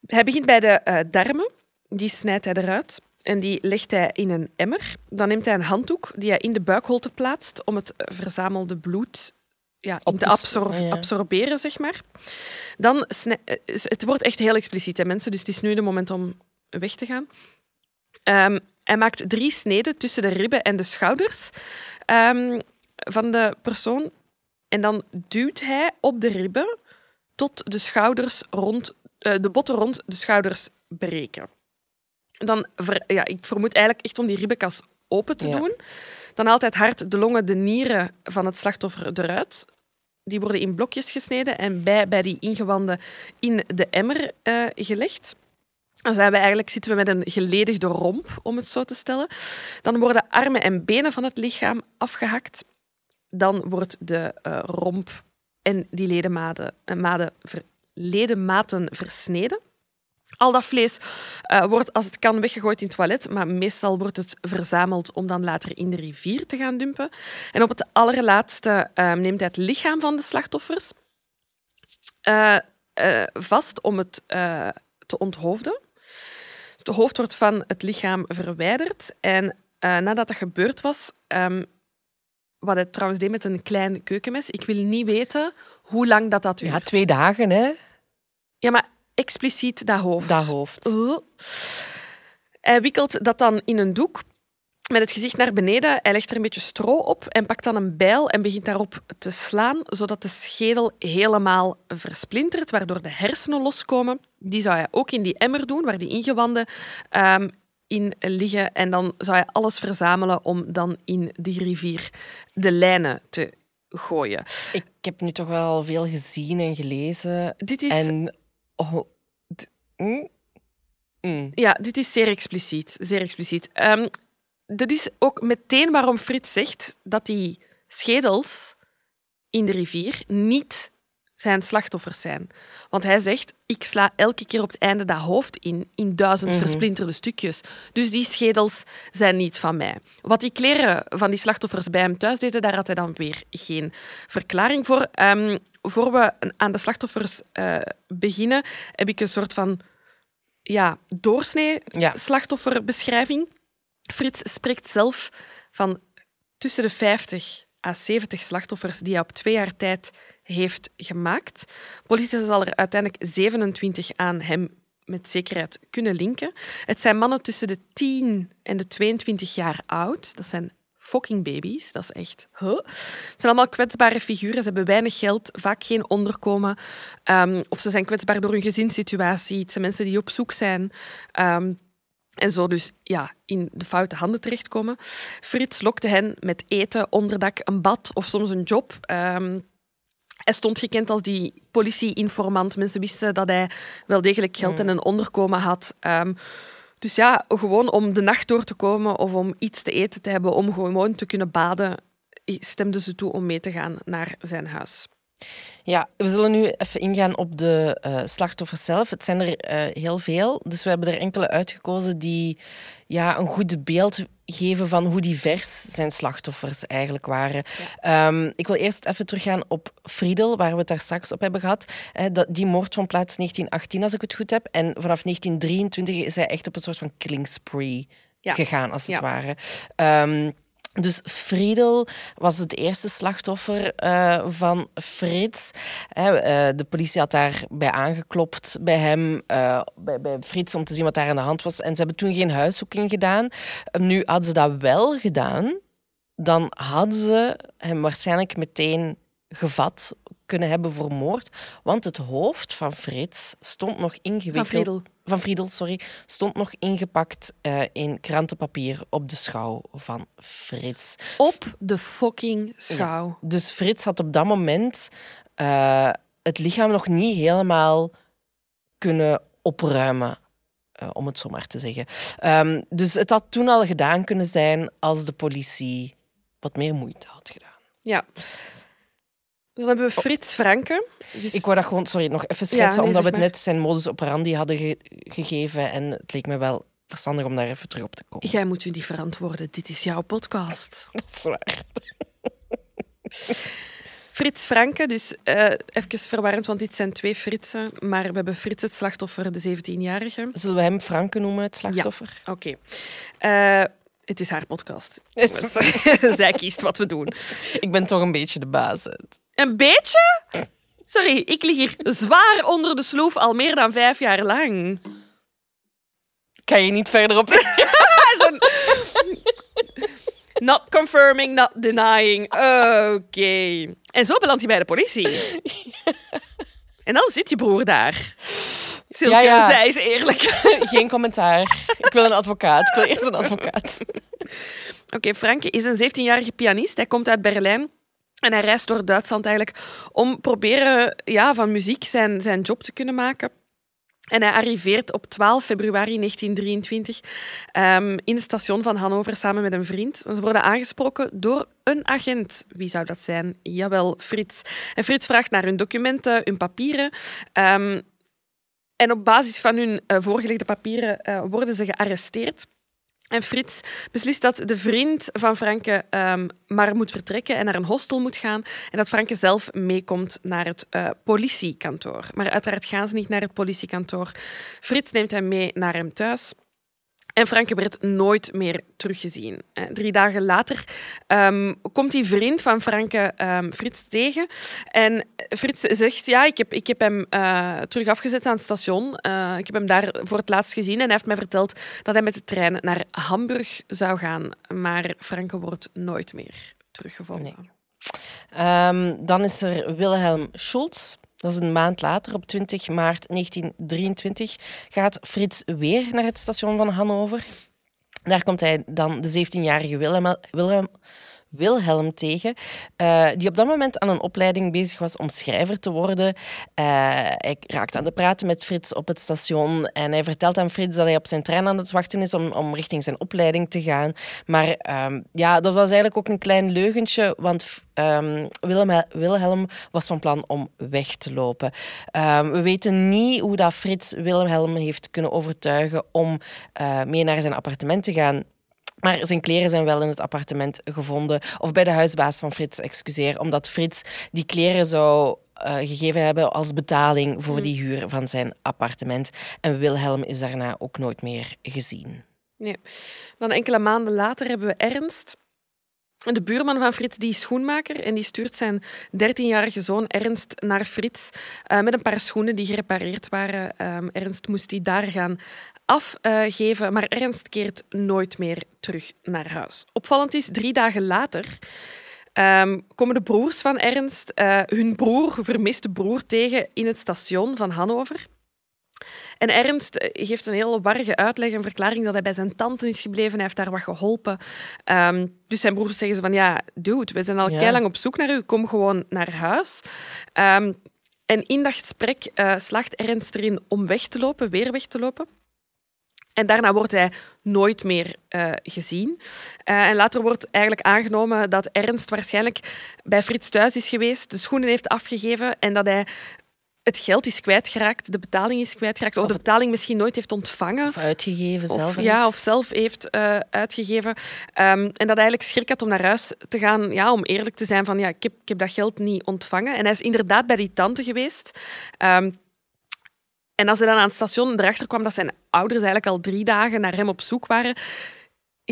Hij begint bij de eh, darmen, die snijdt hij eruit en die legt hij in een emmer. Dan neemt hij een handdoek die hij in de buikholte plaatst om het verzamelde bloed ja, Op te te s- absor- ja. absorberen, zeg maar. Dan eh, het wordt echt heel expliciet, hè, mensen, dus het is nu de moment om weg te gaan. Ehm, hij maakt drie sneden tussen de ribben en de schouders ehm, van de persoon. En dan duwt hij op de ribben tot de schouders rond, de botten rond de schouders breken. Dan, ver- ja, ik vermoed eigenlijk echt om die ribbenkas open te Ja. doen. Dan het hart, de longen, de nieren van het slachtoffer eruit. Die worden in blokjes gesneden en bij, bij die ingewanden in de emmer eh, gelegd. Dan zijn we eigenlijk, zitten we met een geledigde romp, om het zo te stellen. Dan worden armen en benen van het lichaam afgehakt. Dan wordt de eh, romp en die ledematen, eh, maden ver- ledematen versneden. Al dat vlees eh, wordt als het kan weggegooid in het toilet, maar meestal wordt het verzameld om dan later in de rivier te gaan dumpen. En op het allerlaatste eh, neemt hij het lichaam van de slachtoffers eh, eh, vast om het te onthoofden. Dus het hoofd wordt van het lichaam verwijderd. En nadat dat gebeurd was, ehm, wat hij trouwens deed met een klein keukenmes, ik wil niet weten hoe lang dat, dat duurt. Ja, twee dagen, hè? Ja, maar expliciet dat hoofd. Dat hoofd. Uh. Hij wikkelt dat dan in een doek met het gezicht naar beneden. Hij legt er een beetje stro op en pakt dan een bijl en begint daarop te slaan, zodat de schedel helemaal versplintert, waardoor de hersenen loskomen. Die zou hij ook in die emmer doen, waar die ingewanden ehm, in liggen. En dan zou hij alles verzamelen om dan in die rivier de lijnen te gooien. Ik heb nu toch wel veel gezien en gelezen. Dit is... En... Oh, mm, mm. Ja, dit is zeer expliciet. Zeer expliciet. Ehm, dat is ook meteen waarom Frits zegt dat die schedels in de rivier niet zijn slachtoffers zijn. Want hij zegt, ik sla elke keer op het einde dat hoofd in, in duizend versplinterde stukjes. Dus die schedels zijn niet van mij. Wat die kleren van die slachtoffers bij hem thuis deden, daar had hij dan weer geen verklaring voor. Ehm, voor we aan de slachtoffers eh, beginnen, heb ik een soort van ja, doorsnee Ja. slachtofferbeschrijving. Frits spreekt zelf van tussen de 50 à 70 slachtoffers die hij op twee jaar tijd heeft gemaakt. Politie zal er uiteindelijk 27 aan hem met zekerheid kunnen linken. Het zijn mannen tussen de 10 en de 22 jaar oud. Dat zijn fucking baby's. Dat is echt... Huh? Het zijn allemaal kwetsbare figuren. Ze hebben weinig geld, vaak geen onderkomen. Ehm, of ze zijn kwetsbaar door hun gezinssituatie. Het zijn mensen die op zoek zijn. Ehm, en zo dus ja, in de foute handen terechtkomen. Frits lokte hen met eten, onderdak, een bad of soms een job. Ehm, hij stond gekend als die politie-informant. Mensen wisten dat hij wel degelijk geld en een onderkomen had. Dus ja, gewoon om de nacht door te komen of om iets te eten te hebben, om gewoon te kunnen baden, stemden ze toe om mee te gaan naar zijn huis. Ja, we zullen nu even ingaan op de eh, slachtoffers zelf. Het zijn er eh, heel veel, dus we hebben er enkele uitgekozen die ja, een goed beeld geven van hoe divers zijn slachtoffers eigenlijk waren. Ehm, ik wil eerst even teruggaan op Friedel, waar we het daar straks op hebben gehad. Eh, dat, die moord van plaats 1918, als ik het goed heb. En vanaf 1923 is hij echt op een soort van killing spree Ja. gegaan, als het Ja. ware. Ehm, dus Friedel was het eerste slachtoffer eh, van Frits. Eh, de politie had daarbij aangeklopt bij hem, eh, bij, bij Frits, om te zien wat daar aan de hand was. En ze hebben toen geen huiszoeking gedaan. Nu hadden ze dat wel gedaan, dan hadden ze hem waarschijnlijk meteen gevat kunnen hebben voor moord. Want het hoofd van Frits stond nog ingewikkeld... Van Friedel. Van Friedel, sorry. Stond nog ingepakt eh, in krantenpapier op de schouw van Frits. Op de fucking schouw. Dus Frits had op dat moment eh, het lichaam nog niet helemaal kunnen opruimen. eh, om het zo maar te zeggen. Ehm, dus het had toen al gedaan kunnen zijn als de politie wat meer moeite had gedaan. Ja. Dan hebben we Frits Franke. Dus Ik wou dat gewoon, sorry, nog even schetsen, nee, omdat we het maar. net zijn modus operandi hadden ge- gegeven. En het leek me wel verstandig om daar even terug op te komen. Jij moet u niet verantwoorden. Dit is jouw podcast. Dat is waar. Frits Franke, dus eh even verwarrend, want dit zijn twee Fritsen. Maar we hebben Frits het slachtoffer, de 17-jarige. Zullen we hem Franke noemen, het slachtoffer? Oké. Eh, het is haar podcast. Zij kiest wat we doen. Ik ben toch een beetje de baas. Een beetje? Sorry, ik lig hier zwaar onder de sloef al meer dan vijf jaar lang. Kan je niet verder op? Not confirming, not denying. Oké. En zo belandt hij bij de politie. En dan zit je broer daar. Silke, Ja, ja. zij is eerlijk. Geen commentaar. Ik wil een advocaat. Ik wil eerst een advocaat. Oké, Franke is een 17-jarige pianist. Hij komt uit Berlijn. En hij reist door Duitsland eigenlijk om proberen ja, van muziek zijn, zijn job te kunnen maken. En hij arriveert op 12 februari 1923 um, in het station van Hannover samen met een vriend. Ze worden aangesproken door een agent. Wie zou dat zijn? Jawel, Frits. En Frits vraagt naar hun documenten, hun papieren. Um, en op basis van hun uh, voorgelegde papieren uh, worden ze gearresteerd. En Frits beslist dat de vriend van Franke um, maar moet vertrekken en naar een hostel moet gaan. En dat Franke zelf meekomt naar het uh, politiekantoor. Maar uiteraard gaan ze niet naar het politiekantoor. Frits neemt hem mee naar hem thuis. En Franke werd nooit meer teruggezien. Drie dagen later um, komt die vriend van Franke um, Frits tegen. En Frits zegt, ja, ik heb, ik heb hem uh, terug afgezet aan het station. Uh, ik heb hem daar voor het laatst gezien en hij heeft mij verteld dat hij met de trein naar Hamburg zou gaan. Maar Franke wordt nooit meer teruggevonden. Um, dan is er Wilhelm Schulz. Dat is een maand later, op 20 maart 1923, gaat Frits weer naar het station van Hannover. Daar komt hij dan de 17-jarige Wilhelm, Wilhelm, Wilhelm tegen, uh, die op dat moment aan een opleiding bezig was om schrijver te worden. Uh, hij raakt aan de praten met Frits op het station en hij vertelt aan Frits dat hij op zijn trein aan het wachten is om, om richting zijn opleiding te gaan. Maar uh, ja, dat was eigenlijk ook een klein leugentje, want um, Wilhelm, Wilhelm, was van plan om weg te lopen. Um, we weten niet hoe dat Frits Wilhelm heeft kunnen overtuigen om uh, mee naar zijn appartement te gaan. Maar zijn kleren zijn wel in het appartement gevonden. Of bij de huisbaas van Frits, excuseer. Omdat Frits die kleren zou uh, gegeven hebben als betaling voor mm. die huur van zijn appartement. En Wilhelm is daarna ook nooit meer gezien. Nee. Dan enkele maanden later hebben we Ernst. De buurman van Frits die is schoenmaker en die stuurt zijn 13-jarige zoon Ernst naar Frits uh, met een paar schoenen die gerepareerd waren. Um, Ernst moest die daar gaan afgeven, maar Ernst keert nooit meer terug naar huis. Opvallend is, drie dagen later um, komen de broers van Ernst uh, hun broer, vermiste broer, tegen in het station van Hannover. En Ernst geeft een heel warrige uitleg en verklaring dat hij bij zijn tante is gebleven. Hij heeft daar wat geholpen. Um, dus zijn broers zeggen ze van, ja, dude, we zijn al ja. lang op zoek naar u. Kom gewoon naar huis. Um, en in dat gesprek uh, slaagt Ernst erin om weg te lopen, weer weg te lopen. En daarna wordt hij nooit meer uh, gezien. Uh, en later wordt eigenlijk aangenomen dat Ernst waarschijnlijk bij Frits thuis is geweest, de schoenen heeft afgegeven en dat hij het geld is kwijtgeraakt, de betaling is kwijtgeraakt, of, of de betaling misschien nooit heeft ontvangen. Of uitgegeven zelf. Of, ja, of zelf heeft uh, uitgegeven. Um, en dat eigenlijk schrik had om naar huis te gaan, ja, om eerlijk te zijn van ja, ik heb, ik heb dat geld niet ontvangen. En hij is inderdaad bij die tante geweest. Um, en als hij dan aan het station erachter kwam dat zijn ouders eigenlijk al drie dagen naar hem op zoek waren,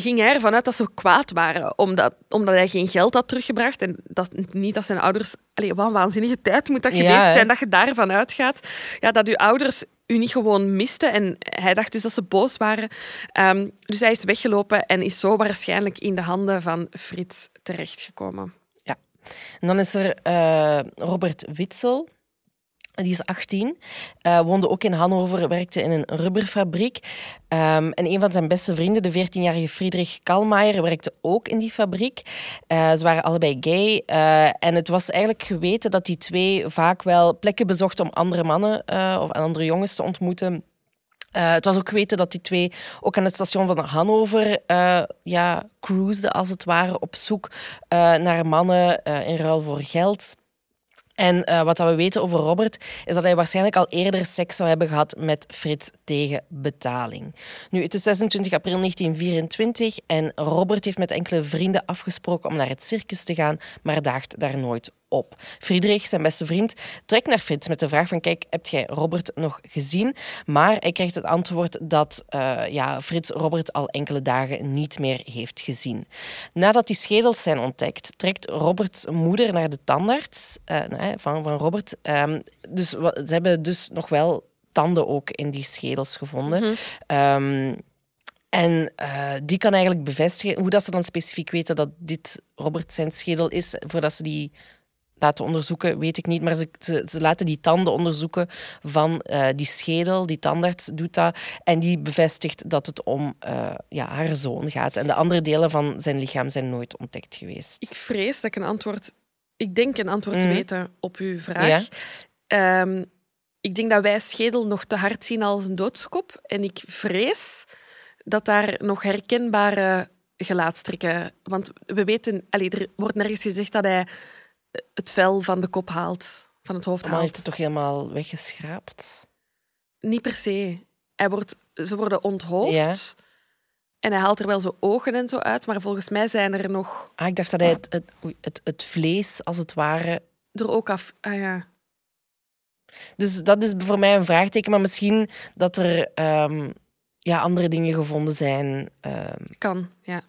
ging hij ervan uit dat ze kwaad waren, omdat, omdat hij geen geld had teruggebracht. En dat, niet dat zijn ouders... Allee, wat een waanzinnige tijd moet dat ja, geweest zijn, dat je daarvan uitgaat. Ja, dat uw ouders u niet gewoon misten. En hij dacht dus dat ze boos waren. Um, dus hij is weggelopen en is zo waarschijnlijk in de handen van Frits terechtgekomen. Ja. En dan is er uh, Robert Witsel. Die is 18, uh, eh, woonde ook in Hannover, werkte in een rubberfabriek. Um, en een van zijn beste vrienden, de 14-jarige Friedrich Kalmaier, werkte ook in die fabriek. Uh, ze waren allebei gay. Uh, en het was eigenlijk geweten dat die twee vaak wel plekken bezochten om andere mannen of andere jongens te ontmoeten. Het was ook geweten dat die twee ook aan het station van Hannover uh, ja, cruisden, als het ware, op zoek naar mannen in ruil voor geld. En uh, wat we weten over Robert is dat hij waarschijnlijk al eerder seks zou hebben gehad met Frits tegen betaling. Nu, het is 26 april 1924 en Robert heeft met enkele vrienden afgesproken om naar het circus te gaan, maar daagt daar nooit op. Friedrich, zijn beste vriend, trekt naar Frits met de vraag van kijk, heb jij Robert nog gezien? Maar hij krijgt het antwoord dat uh, ja, Frits Robert al enkele dagen niet meer heeft gezien. Nadat die schedels zijn ontdekt, trekt Roberts moeder naar de tandarts uh, van, van Robert. Um, dus ze hebben dus nog wel tanden ook in die schedels gevonden. Mm -hmm. um, en uh, die kan eigenlijk bevestigen hoe dat ze dan specifiek weten dat dit Robert zijn schedel is, voordat ze die laten onderzoeken, weet ik niet. Maar ze, ze, ze laten die tanden onderzoeken van uh, die schedel. Die tandarts doet dat. En die bevestigt dat het om uh, ja, haar zoon gaat. En de andere delen van zijn lichaam zijn nooit ontdekt geweest. Ik vrees dat ik een antwoord... Ik denk een antwoord te mm. weten op uw vraag. Ja? Um, ik denk dat wij schedel nog te hard zien als een doodskop. En ik vrees dat daar nog herkenbare gelaatstrekken... Want we weten... Allee, er wordt nergens gezegd dat hij het vel van de kop haalt, van het hoofd Maar hij haalt. heeft het toch helemaal weggeschraapt? Niet per se. Hij wordt, ze worden onthoofd. Ja. En hij haalt er wel zo ogen en zo uit. Maar volgens mij zijn er nog Ah, ik dacht dat hij het, het, het, het vlees, als het ware... er ook af... Ah ja. Dus dat is voor mij een vraagteken. Maar misschien dat er ehm, ja, andere dingen gevonden zijn. ehm. Kan, ja.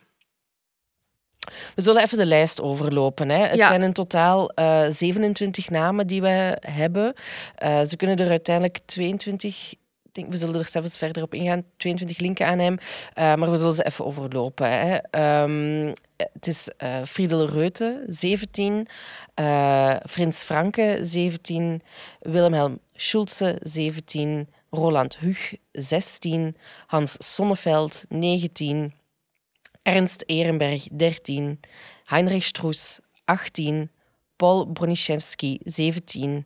We zullen even de lijst overlopen. Hè. Het Ja. zijn in totaal eh 27 namen die we hebben. Eh, ze kunnen er uiteindelijk 22... Ik denk, we zullen er zelfs verder op ingaan. 22 linken aan hem. Eh, maar we zullen ze even overlopen. Hè. Ehm, het is eh Friedel Reute, 17. eh Frins Franke, 17. Wilhelm Schulze, 17. Roland Hug, 16. Hans Sonneveld, 19. Ernst Ehrenberg, 13. Heinrich Stroes, 18. Paul Broniszewski, 17.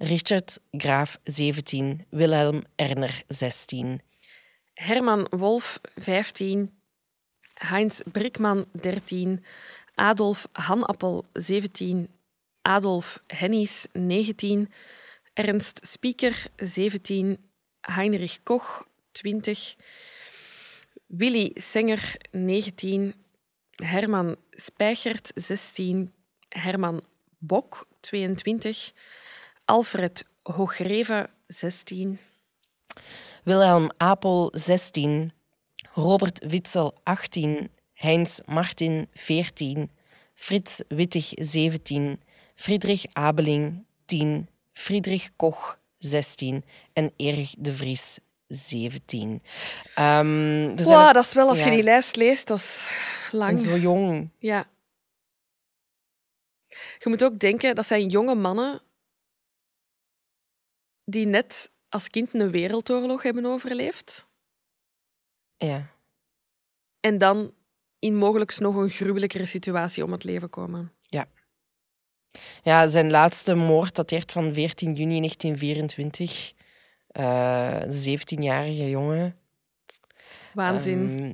Richard Graaf, 17. Wilhelm Erner, 16. Herman Wolf, 15. Heinz Brickman, 13. Adolf Hanappel, 17. Adolf Hennies, 19. Ernst Spieker, 17. Heinrich Koch, 20. Willy Senger, 19. Herman Spijchert, 16. Herman Bok, 22. Alfred Hoogreve, 16. Wilhelm Apel, 16. Robert Witzel, 18. Heinz Martin, 14. Frits Wittig, 17. Friedrich Abeling, 10. Friedrich Koch, 16. En Erich de Vries, 17. Ehm er zijn Wow, er- dat is wel, als ja. je die lijst leest, dat is en lang. zo jong. Ja. Je moet ook denken, dat zijn jonge mannen die net als kind een wereldoorlog hebben overleefd. Ja. En dan in mogelijk nog een gruwelijkere situatie om het leven komen. Ja, zijn laatste moord dateert van 14 juni 1924. Eh, Een 17-jarige jongen. Waanzin. Ehm,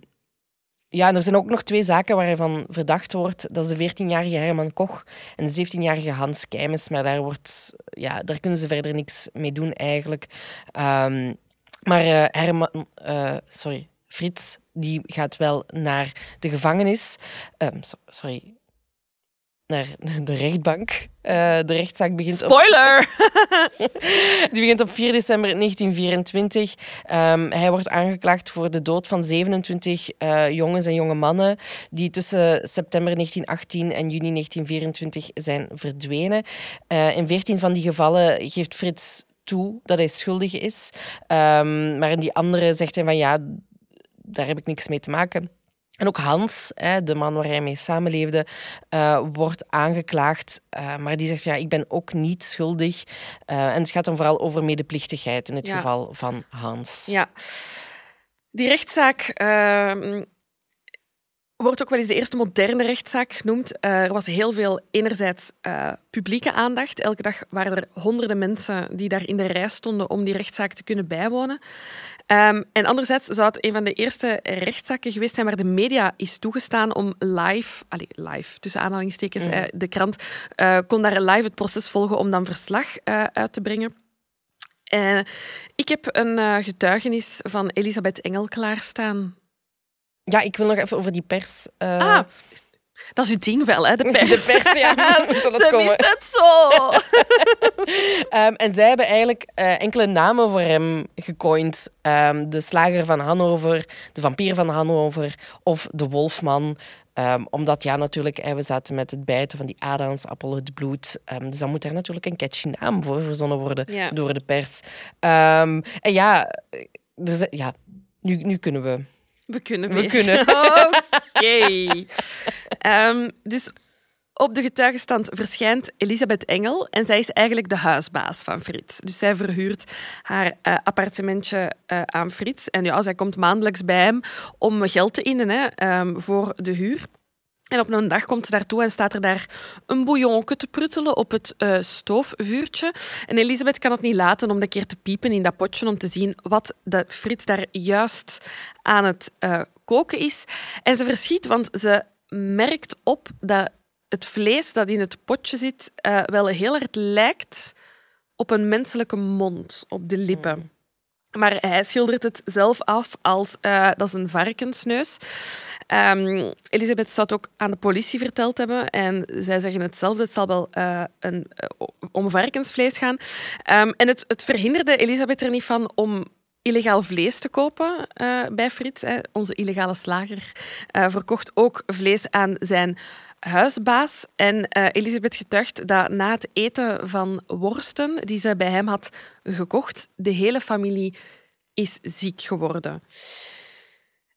ja, en er zijn ook nog twee zaken waar hij van verdacht wordt. Dat is de 14-jarige Herman Koch en de 17-jarige Hans Keimes. Maar daar, wordt, ja, daar kunnen ze verder niks mee doen eigenlijk. Ehm, maar eh, Herman, eh, sorry, Frits, die gaat wel naar de gevangenis. Ehm, so- sorry, naar de rechtbank. Eh, de rechtszaak begint op Spoiler! die begint op 4 december 1924. Ehm, hij wordt aangeklaagd voor de dood van 27 eh, jongens en jonge mannen die tussen september 1918 en juni 1924 zijn verdwenen. Eh, in 14 van die gevallen geeft Frits toe dat hij schuldig is. Ehm, maar in die andere zegt hij van ja, daar heb ik niks mee te maken. En ook Hans, de man waar hij mee samenleefde, eh, wordt aangeklaagd. eh, maar die zegt van ja, ik ben ook niet schuldig. Eh, en het gaat dan vooral over medeplichtigheid in het Ja. geval van Hans. Ja. Die rechtszaak ehm, wordt ook wel eens de eerste moderne rechtszaak genoemd. Eh, er was heel veel enerzijds eh, publieke aandacht. Elke dag waren er honderden mensen die daar in de rij stonden om die rechtszaak te kunnen bijwonen. Ehm, en anderzijds zou het een van de eerste rechtszaken geweest zijn waar de media is toegestaan om live, allee, live tussen aanhalingstekens, Mhm. eh, de krant kon daar live het proces volgen om dan verslag uit te brengen. Ik heb een getuigenis van Elisabeth Engel klaarstaan. Ja, ik wil nog even over die pers. eh, Ah, dat is uw ding wel, hè? De pers. De pers, ja. Ze komen. wist het zo. Ehm, en zij hebben eigenlijk eh, enkele namen voor hem gecoind. Ehm, de slager van Hannover, de vampier van Hannover of de wolfman. Ehm, omdat ja, natuurlijk, we zaten met het bijten van die Adamsappel, het bloed. Dus dan moet daar natuurlijk een catchy naam voor verzonnen worden Ja. door de pers. En ja, eh, ja nu, nu kunnen we. We kunnen We kunnen. Oké. Ehm, dus op de getuigenstand verschijnt Elisabeth Engel en zij is eigenlijk de huisbaas van Frits. Dus zij verhuurt haar eh, appartementje eh, aan Frits. En ja, zij komt maandelijks bij hem om geld te innen hè, ehm, voor de huur. En op een dag komt ze daartoe en staat er daar een bouillonke te pruttelen op het uh, stoofvuurtje. En Elisabeth kan het niet laten om een keer te piepen in dat potje om te zien wat de Frits daar juist aan het uh, koken is. En ze verschiet, want ze merkt op dat het vlees dat in het potje zit uh, wel heel erg lijkt op een menselijke mond, op de lippen. Maar hij schildert het zelf af als uh, dat is een varkensneus. Um, Elisabeth zou het ook aan de politie verteld hebben. En zij zeggen hetzelfde. Het zal wel uh, een, uh, om varkensvlees gaan. Um, en het, het verhinderde Elisabeth er niet van om illegaal vlees te kopen bij Frits. Hè. Onze illegale slager verkocht ook vlees aan zijn huisbaas. En uh, Elisabeth getuigt dat na het eten van worsten die ze bij hem had gekocht, de hele familie is ziek geworden.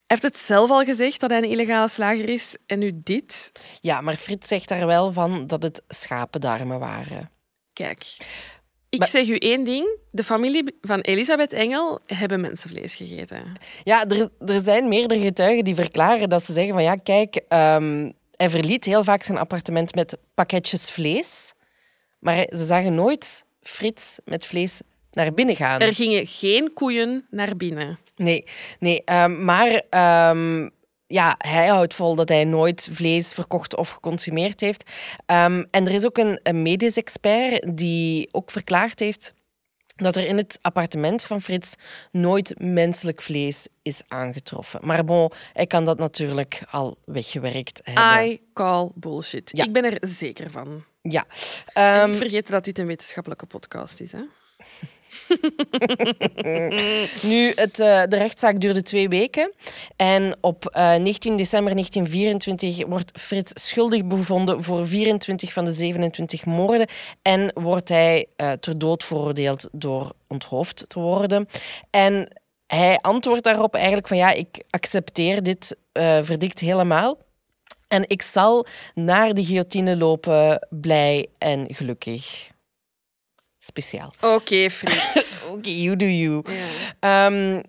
Hij heeft het zelf al gezegd dat hij een illegale slager is. En nu dit. Ja, maar Frits zegt daar wel van dat het schapendarmen waren. Kijk, ik zeg u één ding. De familie van Elisabeth Engel hebben mensenvlees gegeten. Ja, er, er zijn meerdere getuigen die verklaren dat ze zeggen van ja, kijk, um, hij verliet heel vaak zijn appartement met pakketjes vlees. Maar ze zagen nooit Frits met vlees naar binnen gaan. Er gingen geen koeien naar binnen. Nee, nee um, maar um, ja, hij houdt vol dat hij nooit vlees verkocht of geconsumeerd heeft. Um, en er is ook een, een medisch expert die ook verklaard heeft dat er in het appartement van Frits nooit menselijk vlees is aangetroffen. Maar bon, hij kan dat natuurlijk al weggewerkt hebben. I call bullshit. Ja. Ik ben er zeker van. Ja. Um, vergeet dat dit een wetenschappelijke podcast is, hè? nu, het, uh, de rechtszaak duurde twee weken. En op uh, eh, 19 december 1924 wordt Frits schuldig bevonden voor 24 van de 27 moorden. En wordt hij uh, ter dood veroordeeld door onthoofd te worden. En hij antwoordt daarop eigenlijk van ja, ik accepteer dit verdict helemaal. En ik zal naar de guillotine lopen, blij en gelukkig speciaal. Oké, okay, Frits. Oké, okay, you do you. Ja. Um,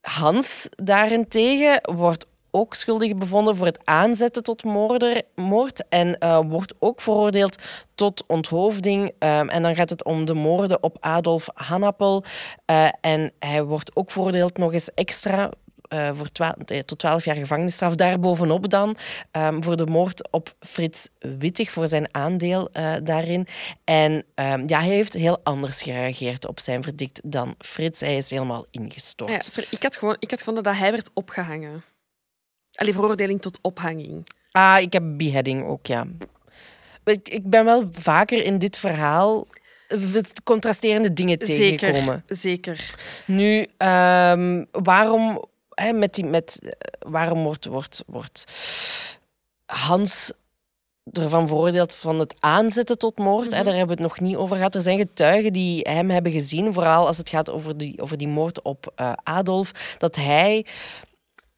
Hans daarentegen wordt ook schuldig bevonden voor het aanzetten tot moorder, moord en uh, wordt ook veroordeeld tot onthoofding. Um, en dan gaat het om de moorden op Adolf Hannapel. Uh, en hij wordt ook veroordeeld nog eens extra uh, voor uh, tot 12 jaar gevangenisstraf. Daarbovenop dan um, voor de moord op Frits Wittig, voor zijn aandeel uh, daarin. En um, ja, hij heeft heel anders gereageerd op zijn verdict dan Frits. Hij is helemaal ingestort. Ja, sorry, ik, had gewoon, ik had gevonden dat hij werd opgehangen. Allee, veroordeling tot ophanging. Ah, ik heb beheading ook, ja. Ik, ik ben wel vaker in dit verhaal contrasterende dingen tegengekomen. Zeker, zeker. Nu, um, waarom hè, met die, met, eh, waarom wordt, wordt, wordt Hans ervan veroordeeld van het aanzetten tot moord. hè, mhm. daar hebben we het nog niet over gehad. Er zijn getuigen die hem hebben gezien, vooral als het gaat over die, over die moord op uh, Adolf, dat hij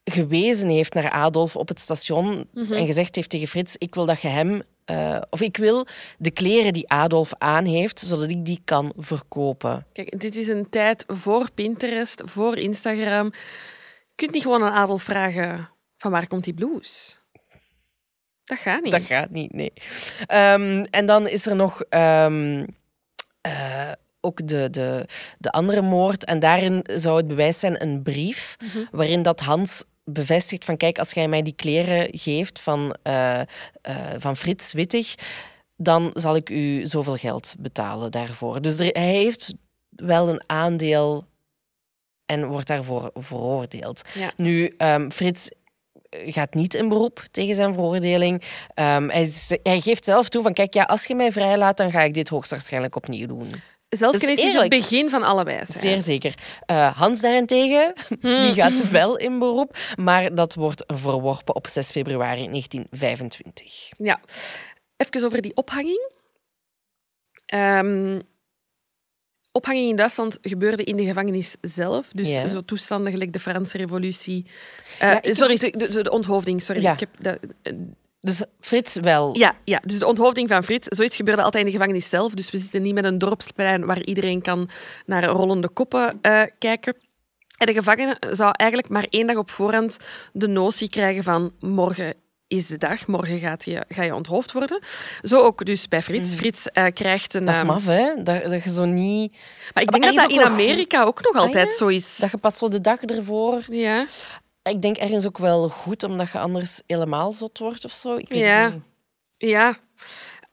gewezen heeft naar Adolf op het station mhm. en gezegd heeft tegen Frits, ik wil dat je hem... Uh, of ik wil de kleren die Adolf aan heeft, zodat ik die kan verkopen. Kijk, dit is een tijd voor Pinterest, voor Instagram. Kunt niet gewoon aan Adolf vragen van waar komt die blues? Dat gaat niet. Dat gaat niet, nee. Um, en dan is er nog um, uh, ook de, de, de andere moord. En daarin zou het bewijs zijn een brief mm -hmm. waarin dat Hans bevestigt van kijk, als jij mij die kleren geeft van, uh, uh, van Frits Wittig, dan zal ik u zoveel geld betalen daarvoor. Dus er, hij heeft wel een aandeel en wordt daarvoor veroordeeld. Ja. Nu, um, Frits gaat niet in beroep tegen zijn veroordeling. Um, hij, hij, geeft zelf toe van, kijk, ja, als je mij vrijlaat, dan ga ik dit hoogstwaarschijnlijk opnieuw doen. Zelfkennis is, is het begin van alle Zeer zeker. Uh, Hans daarentegen, hmm. die gaat wel in beroep, maar dat wordt verworpen op 6 februari 1925. Ja. Even over die ophanging. Um, ophanging in Duitsland gebeurde in de gevangenis zelf. Dus zo toestanden gelijk de Franse revolutie. Uh, ja, sorry, heb... de, de, onthoofding. Sorry, ja. ik heb de, dus Frits wel. Ja, ja, dus de onthoofding van Frits. Zoiets gebeurde altijd in de gevangenis zelf. Dus we zitten niet met een dorpsplein waar iedereen kan naar rollende koppen uh, kijken. En de gevangene zou eigenlijk maar één dag op voorhand de notie krijgen van morgen is de dag, morgen gaat je, ga je onthoofd worden. Zo ook dus bij Frits. Frits eh, krijgt een... Dat is ehm, maf, hè? Dat, dat je zo niet... maar ik Maar denk dat dat in Amerika ook nog altijd ja? zo is. Dat je pas zo de dag ervoor... Ja. Ik denk ergens ook wel goed, omdat je anders helemaal zot wordt of zo. Ik weet Ja. niet. Ja.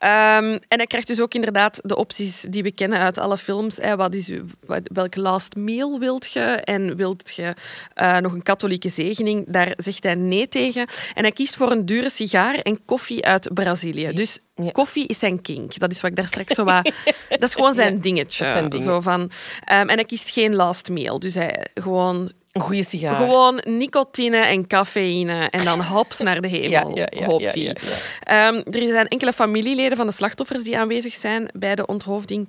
Ehm, en hij krijgt dus ook inderdaad de opties die we kennen uit alle films. Hè. Wat is wat- welk last meal wilt je? En wilt je eh, nog een katholieke zegening? Daar zegt hij nee tegen. En hij kiest voor een dure sigaar en koffie uit Brazilië. Dus Ja. koffie is zijn kink. Dat is wat ik daar straks zo wat... Dat is gewoon zijn dingetje. zijn. Zo van, ehm, en hij kiest geen last meal. Dus hij gewoon Een goede sigaar. Gewoon nicotine en cafeïne en dan hops naar de hemel, Ja, hoopt hij. Ehm, er zijn enkele familieleden van de slachtoffers die aanwezig zijn bij de onthoofding.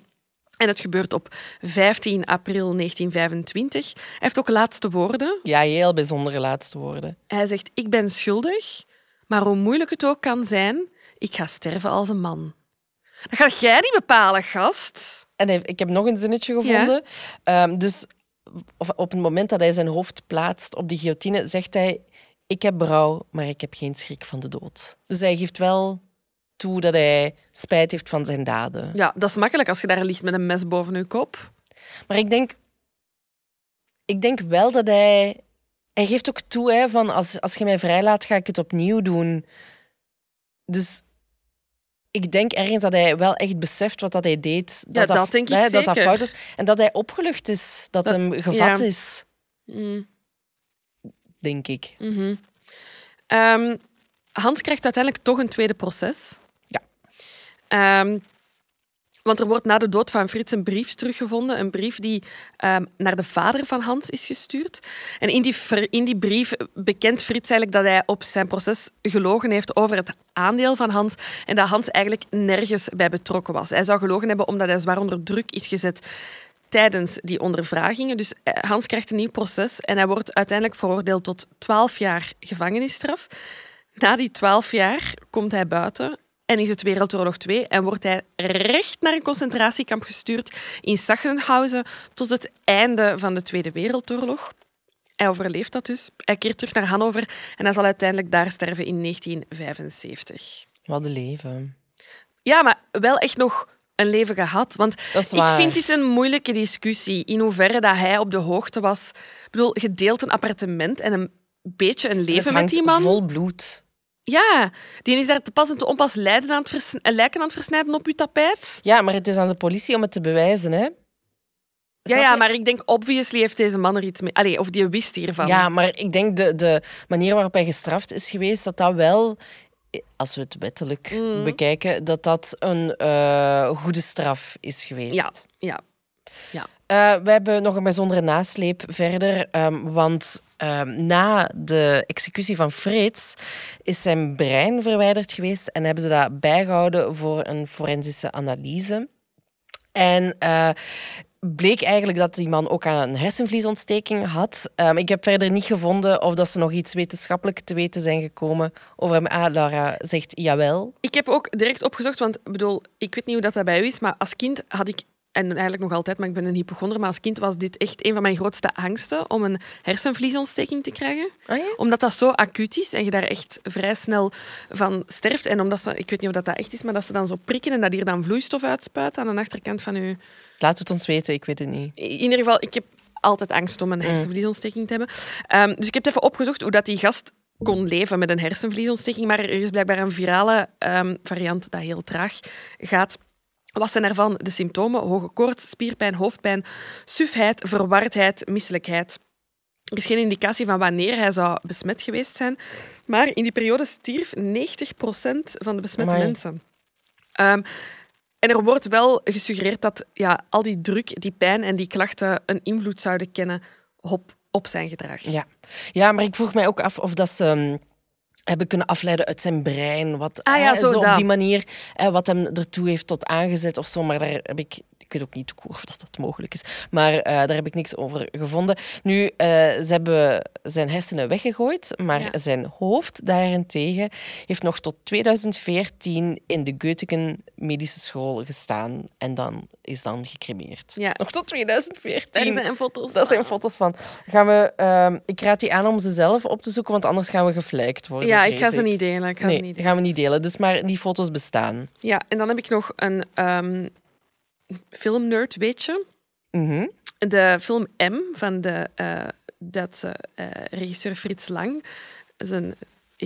En het gebeurt op 15 april 1925. Hij heeft ook laatste woorden. Ja, heel bijzondere laatste woorden. Hij zegt, ik ben schuldig, maar hoe moeilijk het ook kan zijn, ik ga sterven als een man. Dat gaat jij niet bepalen, gast. En ik heb nog een zinnetje gevonden. Ehm, dus of- op het moment dat hij zijn hoofd plaatst op die guillotine, zegt hij: Ik heb berouw, maar ik heb geen schrik van de dood. Dus hij geeft wel toe dat hij spijt heeft van zijn daden. Ja, dat is makkelijk als je daar ligt met een mes boven je kop. Maar ik denk, ik denk wel dat hij. Hij geeft ook toe hè, van als, als je mij vrijlaat, ga ik het opnieuw doen. Dus ik denk ergens dat hij wel echt beseft wat dat hij deed. Ja, dat denk ik hè, Dat dat zeker. fout is. En dat hij opgelucht is. Dat, Dat- hem gevat ja. is, Mm. denk ik. Mhm. Ehm, Hans krijgt uiteindelijk toch een tweede proces. Ja. Ehm, want er wordt na de dood van Frits een brief teruggevonden. Een brief die ehm, naar de vader van Hans is gestuurd. En in die, in die brief bekent Frits eigenlijk dat hij op zijn proces gelogen heeft over het aandeel van Hans. En dat Hans eigenlijk nergens bij betrokken was. Hij zou gelogen hebben omdat hij zwaar onder druk is gezet tijdens die ondervragingen. Dus eh, Hans krijgt een nieuw proces en hij wordt uiteindelijk veroordeeld tot 12 jaar gevangenisstraf. Na die 12 jaar komt hij buiten en is het Wereldoorlog 2 en wordt hij recht naar een concentratiekamp gestuurd in Sachsenhausen tot het einde van de Tweede Wereldoorlog. Hij overleeft dat dus. Hij keert terug naar Hannover en hij zal uiteindelijk daar sterven in 1975. Wat een leven. Ja, maar wel echt nog een leven gehad. Want ik vind dit een moeilijke discussie. In hoeverre dat hij op de hoogte was. Ik bedoel, je deelt een appartement en een beetje een leven met die man. vol bloed. Ja, die is daar te pas en te onpas lijden aan het eh, lijken aan het versnijden op uw tapijt. Ja, maar het is aan de politie om het te bewijzen, hè? Ja, Snap ja, maar ik denk, obviously heeft deze man er iets mee... Allee, of die wist hiervan. Ja, maar ik denk de, de manier waarop hij gestraft is geweest, dat dat wel, als we het wettelijk Mm. bekijken, dat dat een eh, goede straf is geweest. ja, ja. Eh, we hebben nog een bijzondere nasleep verder, ehm, want ehm, na de executie van Frits is zijn brein verwijderd geweest en hebben ze dat bijgehouden voor een forensische analyse. En eh, bleek eigenlijk dat die man ook aan een hersenvliesontsteking had. Ehm, ik heb verder niet gevonden of dat ze nog iets wetenschappelijk te weten zijn gekomen over hem. Ah, Laura zegt jawel. Ik heb ook direct opgezocht, want bedoel, ik weet niet hoe dat, dat bij u is, maar als kind had ik, en eigenlijk nog altijd, maar ik ben een hypochonder, maar als kind was dit echt een van mijn grootste angsten om een hersenvliesontsteking te krijgen. Ah ja? Omdat dat zo acuut is en je daar echt vrij snel van sterft. En omdat ze, ik weet niet of dat, dat echt is, maar dat ze dan zo prikken en dat hier dan vloeistof uitspuit aan de achterkant van je... Laat het ons weten, ik weet het niet. In ieder geval, ik heb altijd angst om een hersenvliesontsteking te hebben. Ehm, dus ik heb even opgezocht hoe dat die gast kon leven met een hersenvliesontsteking. Maar er is blijkbaar een virale ehm, variant dat heel traag gaat. Wat zijn ervan de symptomen? Hoge koorts, spierpijn, hoofdpijn, sufheid, verwardheid, misselijkheid. Er is geen indicatie van wanneer hij zou besmet geweest zijn. Maar in die periode stierf 90% van de besmette Amai. mensen. Ehm, en er wordt wel gesuggereerd dat ja, al die druk, die pijn en die klachten een invloed zouden kennen op, op zijn gedrag. Ja. ja, maar ik vroeg mij ook af of dat ze ehm, hebben kunnen afleiden uit zijn brein. Wat, Ah ja, zo op die manier, eh, wat hem ertoe heeft tot aangezet of zo. Maar daar heb ik, ik weet ook niet hoe of dat, dat mogelijk is. Maar eh, daar heb ik niks over gevonden. Nu, eh, ze hebben zijn hersenen weggegooid, maar Ja. zijn hoofd daarentegen heeft nog tot 2014 in de Göttingen Medische School gestaan. En dan is dan gecremeerd. Ja. Nog tot Daar 2014. zijn foto's. Dat zijn foto's van. Gaan we, ehm, ik raad die aan om ze zelf op te zoeken, want anders gaan we geflijkt worden. Ja, ik ga ze niet delen. Ik ga Nee, ze niet delen. gaan we niet delen. Dus maar die foto's bestaan. Ja, en dan heb ik nog een ehm filmnerd, weet je. Mhm. De film M van de eh, Duitse eh, regisseur Frits Lang. Een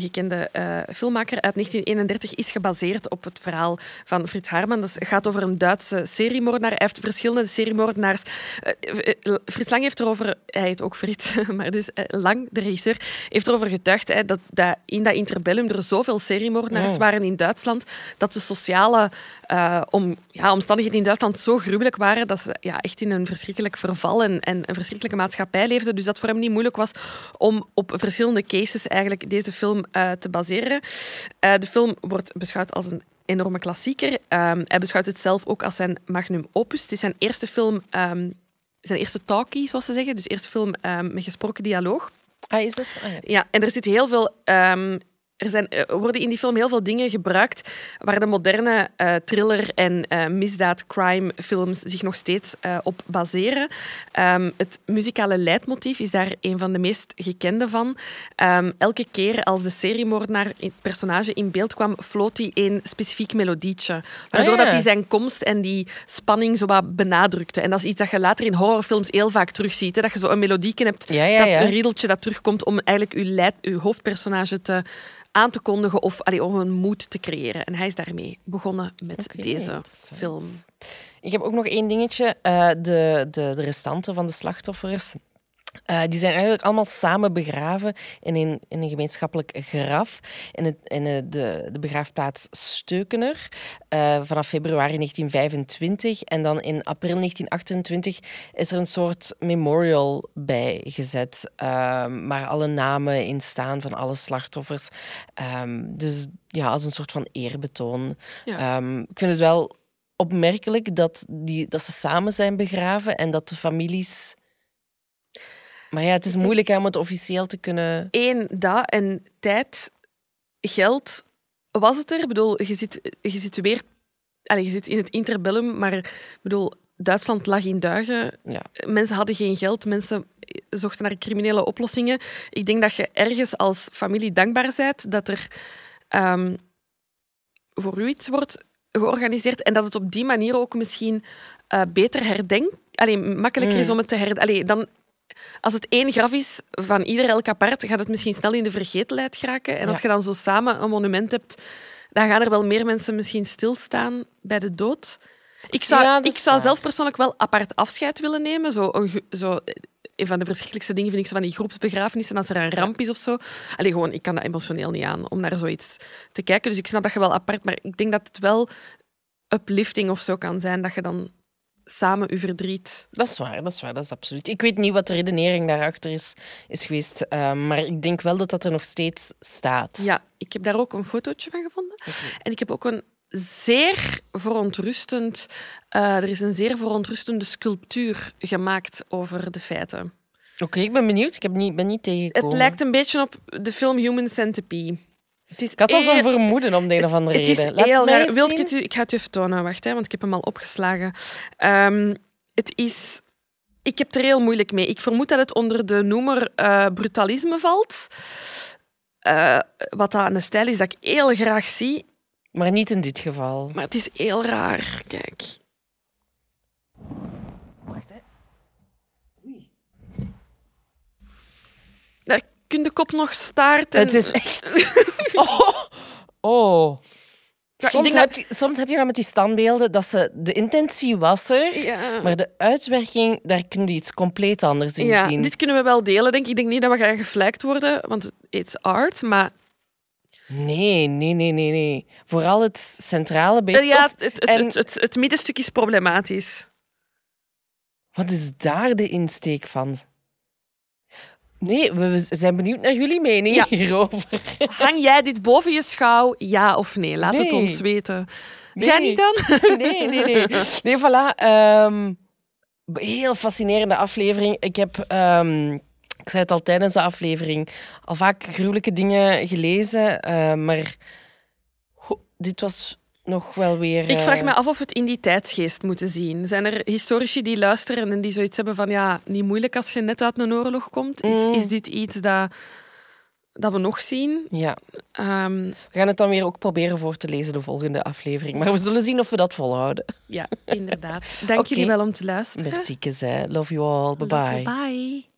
gekende eh, filmmaker uit 1931 is gebaseerd op het verhaal van Frits Haarman. Dat gaat over een Duitse seriemoordenaar. Hij heeft verschillende seriemoordenaars. Eh, Frits Lang heeft erover, hij heet ook Frits, maar dus Lang, de regisseur, heeft erover getuigd hè, dat, dat in dat interbellum er zoveel seriemoordenaars Oh. waren in Duitsland dat de sociale om, ja, omstandigheden in Duitsland zo gruwelijk waren dat ze ja, echt in een verschrikkelijk verval en, en een verschrikkelijke maatschappij leefden. Dus dat voor hem niet moeilijk was om op verschillende cases eigenlijk deze film eh, te baseren. Eh, de film wordt beschouwd als een enorme klassieker. Ehm, hij beschouwt het zelf ook als zijn magnum opus. Het is zijn eerste film, ehm, zijn eerste talkie, zoals ze zeggen. Dus eerste film ehm, met gesproken dialoog. Ah, is dat zo? Ah, ja. Ja, en er zit heel veel. Er, zijn, er worden in die film heel veel dingen gebruikt waar de moderne eh, thriller- en eh, misdaad-crime-films zich nog steeds eh, op baseren. Ehm, het muzikale leidmotief is daar een van de meest gekende van. Ehm, elke keer als de seriemoordenaar, het personage, in beeld kwam, floot hij een specifiek melodietje. Waardoor Ah, ja. dat hij zijn komst en die spanning zo wat benadrukte. En dat is iets dat je later in horrorfilms heel vaak terugziet. Hè? Dat je zo een melodieke hebt Ja, ja, dat een riedeltje dat terugkomt om eigenlijk uw, leid, uw hoofdpersonage te aan te kondigen of, allee, om een moed te creëren. En hij is daarmee begonnen met deze film. Ik heb ook nog één dingetje. Eh, de, de, de restanten van de slachtoffers. Eh, die zijn eigenlijk allemaal samen begraven in een, in een gemeenschappelijk graf in, het, in de, de begraafplaats Steukener eh, vanaf februari 1925. En dan in april 1928 is er een soort memorial bijgezet, ehm waar alle namen in staan van alle slachtoffers. Ehm, dus ja, als een soort van eerbetoon. Ja. Ehm, ik vind het wel opmerkelijk dat, die, dat ze samen zijn begraven en dat de families. Maar ja, het is moeilijk hè, om het officieel te kunnen. Eén, dat. En tijd, geld, was het er? Ik bedoel, je zit, je zit weer... Allee, je zit in het interbellum, maar ik bedoel, Duitsland lag in duigen. Ja. Mensen hadden geen geld, mensen zochten naar criminele oplossingen. Ik denk dat je ergens als familie dankbaar bent dat er ehm, voor u iets wordt georganiseerd en dat het op die manier ook misschien eh, beter herdenkt. Allee, makkelijker is Mm. om het te herdenken. Dan, als het één graf is van ieder elk apart, gaat het misschien snel in de vergetelheid geraken. En als je dan zo samen een monument hebt, dan gaan er wel meer mensen misschien stilstaan bij de dood. Ik zou, Ja, ik zou zelf persoonlijk wel apart afscheid willen nemen. Zo, zo, een van de verschrikkelijkste dingen vind ik zo van die groepsbegrafenissen, als er een ramp is of zo. Allee, gewoon, ik kan dat emotioneel niet aan om naar zoiets te kijken. Dus ik snap dat je wel apart, maar ik denk dat het wel uplifting of zo kan zijn, dat je dan samen je verdriet... Dat is waar, dat is waar, dat is absoluut. Ik weet niet wat de redenering daarachter is, is geweest, eh, maar ik denk wel dat dat er nog steeds staat. Ja, ik heb daar ook een fotootje van gevonden. En ik heb ook een zeer verontrustend... eh, er is een zeer verontrustende sculptuur gemaakt over de feiten. Oké, ik ben benieuwd. Ik heb niet, ben niet tegengekomen. Het lijkt een beetje op de film Human Centipede. Het is Ik had al zo'n vermoeden om de een of andere Het is reden. Laat heel raar. eens Wil ik, het u, ik ga het u even tonen, wacht, hè, want ik heb hem al opgeslagen. Ehm, het is... Ik heb er heel moeilijk mee. Ik vermoed dat het onder de noemer eh, brutalisme valt. Eh, wat dat een stijl is dat ik heel graag zie, Maar niet in dit geval. maar het is heel raar. Kijk. Wacht, hè. Daar kun de kop nog staarten. Het is echt... Oh. oh. Ja, soms, denk heb je, soms heb je dan met die standbeelden dat ze... De intentie was er, Ja. maar de uitwerking, daar kun je iets compleet anders in ja, zien. dit kunnen we wel delen, denk ik. Ik denk niet dat we gaan geflijkt worden, want it's art. Maar Nee, nee, nee, nee, nee. Vooral het centrale beeld. ja, het, het, En- het, het, het middenstuk is problematisch. Wat is daar de insteek van? Nee, we zijn benieuwd naar jullie mening Ja. hierover. Hang jij dit boven je schouw, ja of nee? Laat het ons weten. Jij niet dan? nee, nee, nee. Nee, voilà. Ehm, heel fascinerende aflevering. Ik heb, ehm, ik zei het al tijdens de aflevering, al vaak gruwelijke dingen gelezen. eh, maar ho- dit was nog wel weer... Ik vraag eh, me af of we het in die tijdsgeest moeten zien. Zijn er historici die luisteren en die zoiets hebben van ja, niet moeilijk als je net uit een oorlog komt? Is, Mm. is dit iets dat, dat we nog zien? Ja, Ehm, we gaan het dan weer ook proberen voor te lezen, de volgende aflevering. Maar we zullen zien of we dat volhouden. ja, inderdaad. Dank jullie wel om te luisteren. Merci, Love you all. You. Bye-bye. Bye.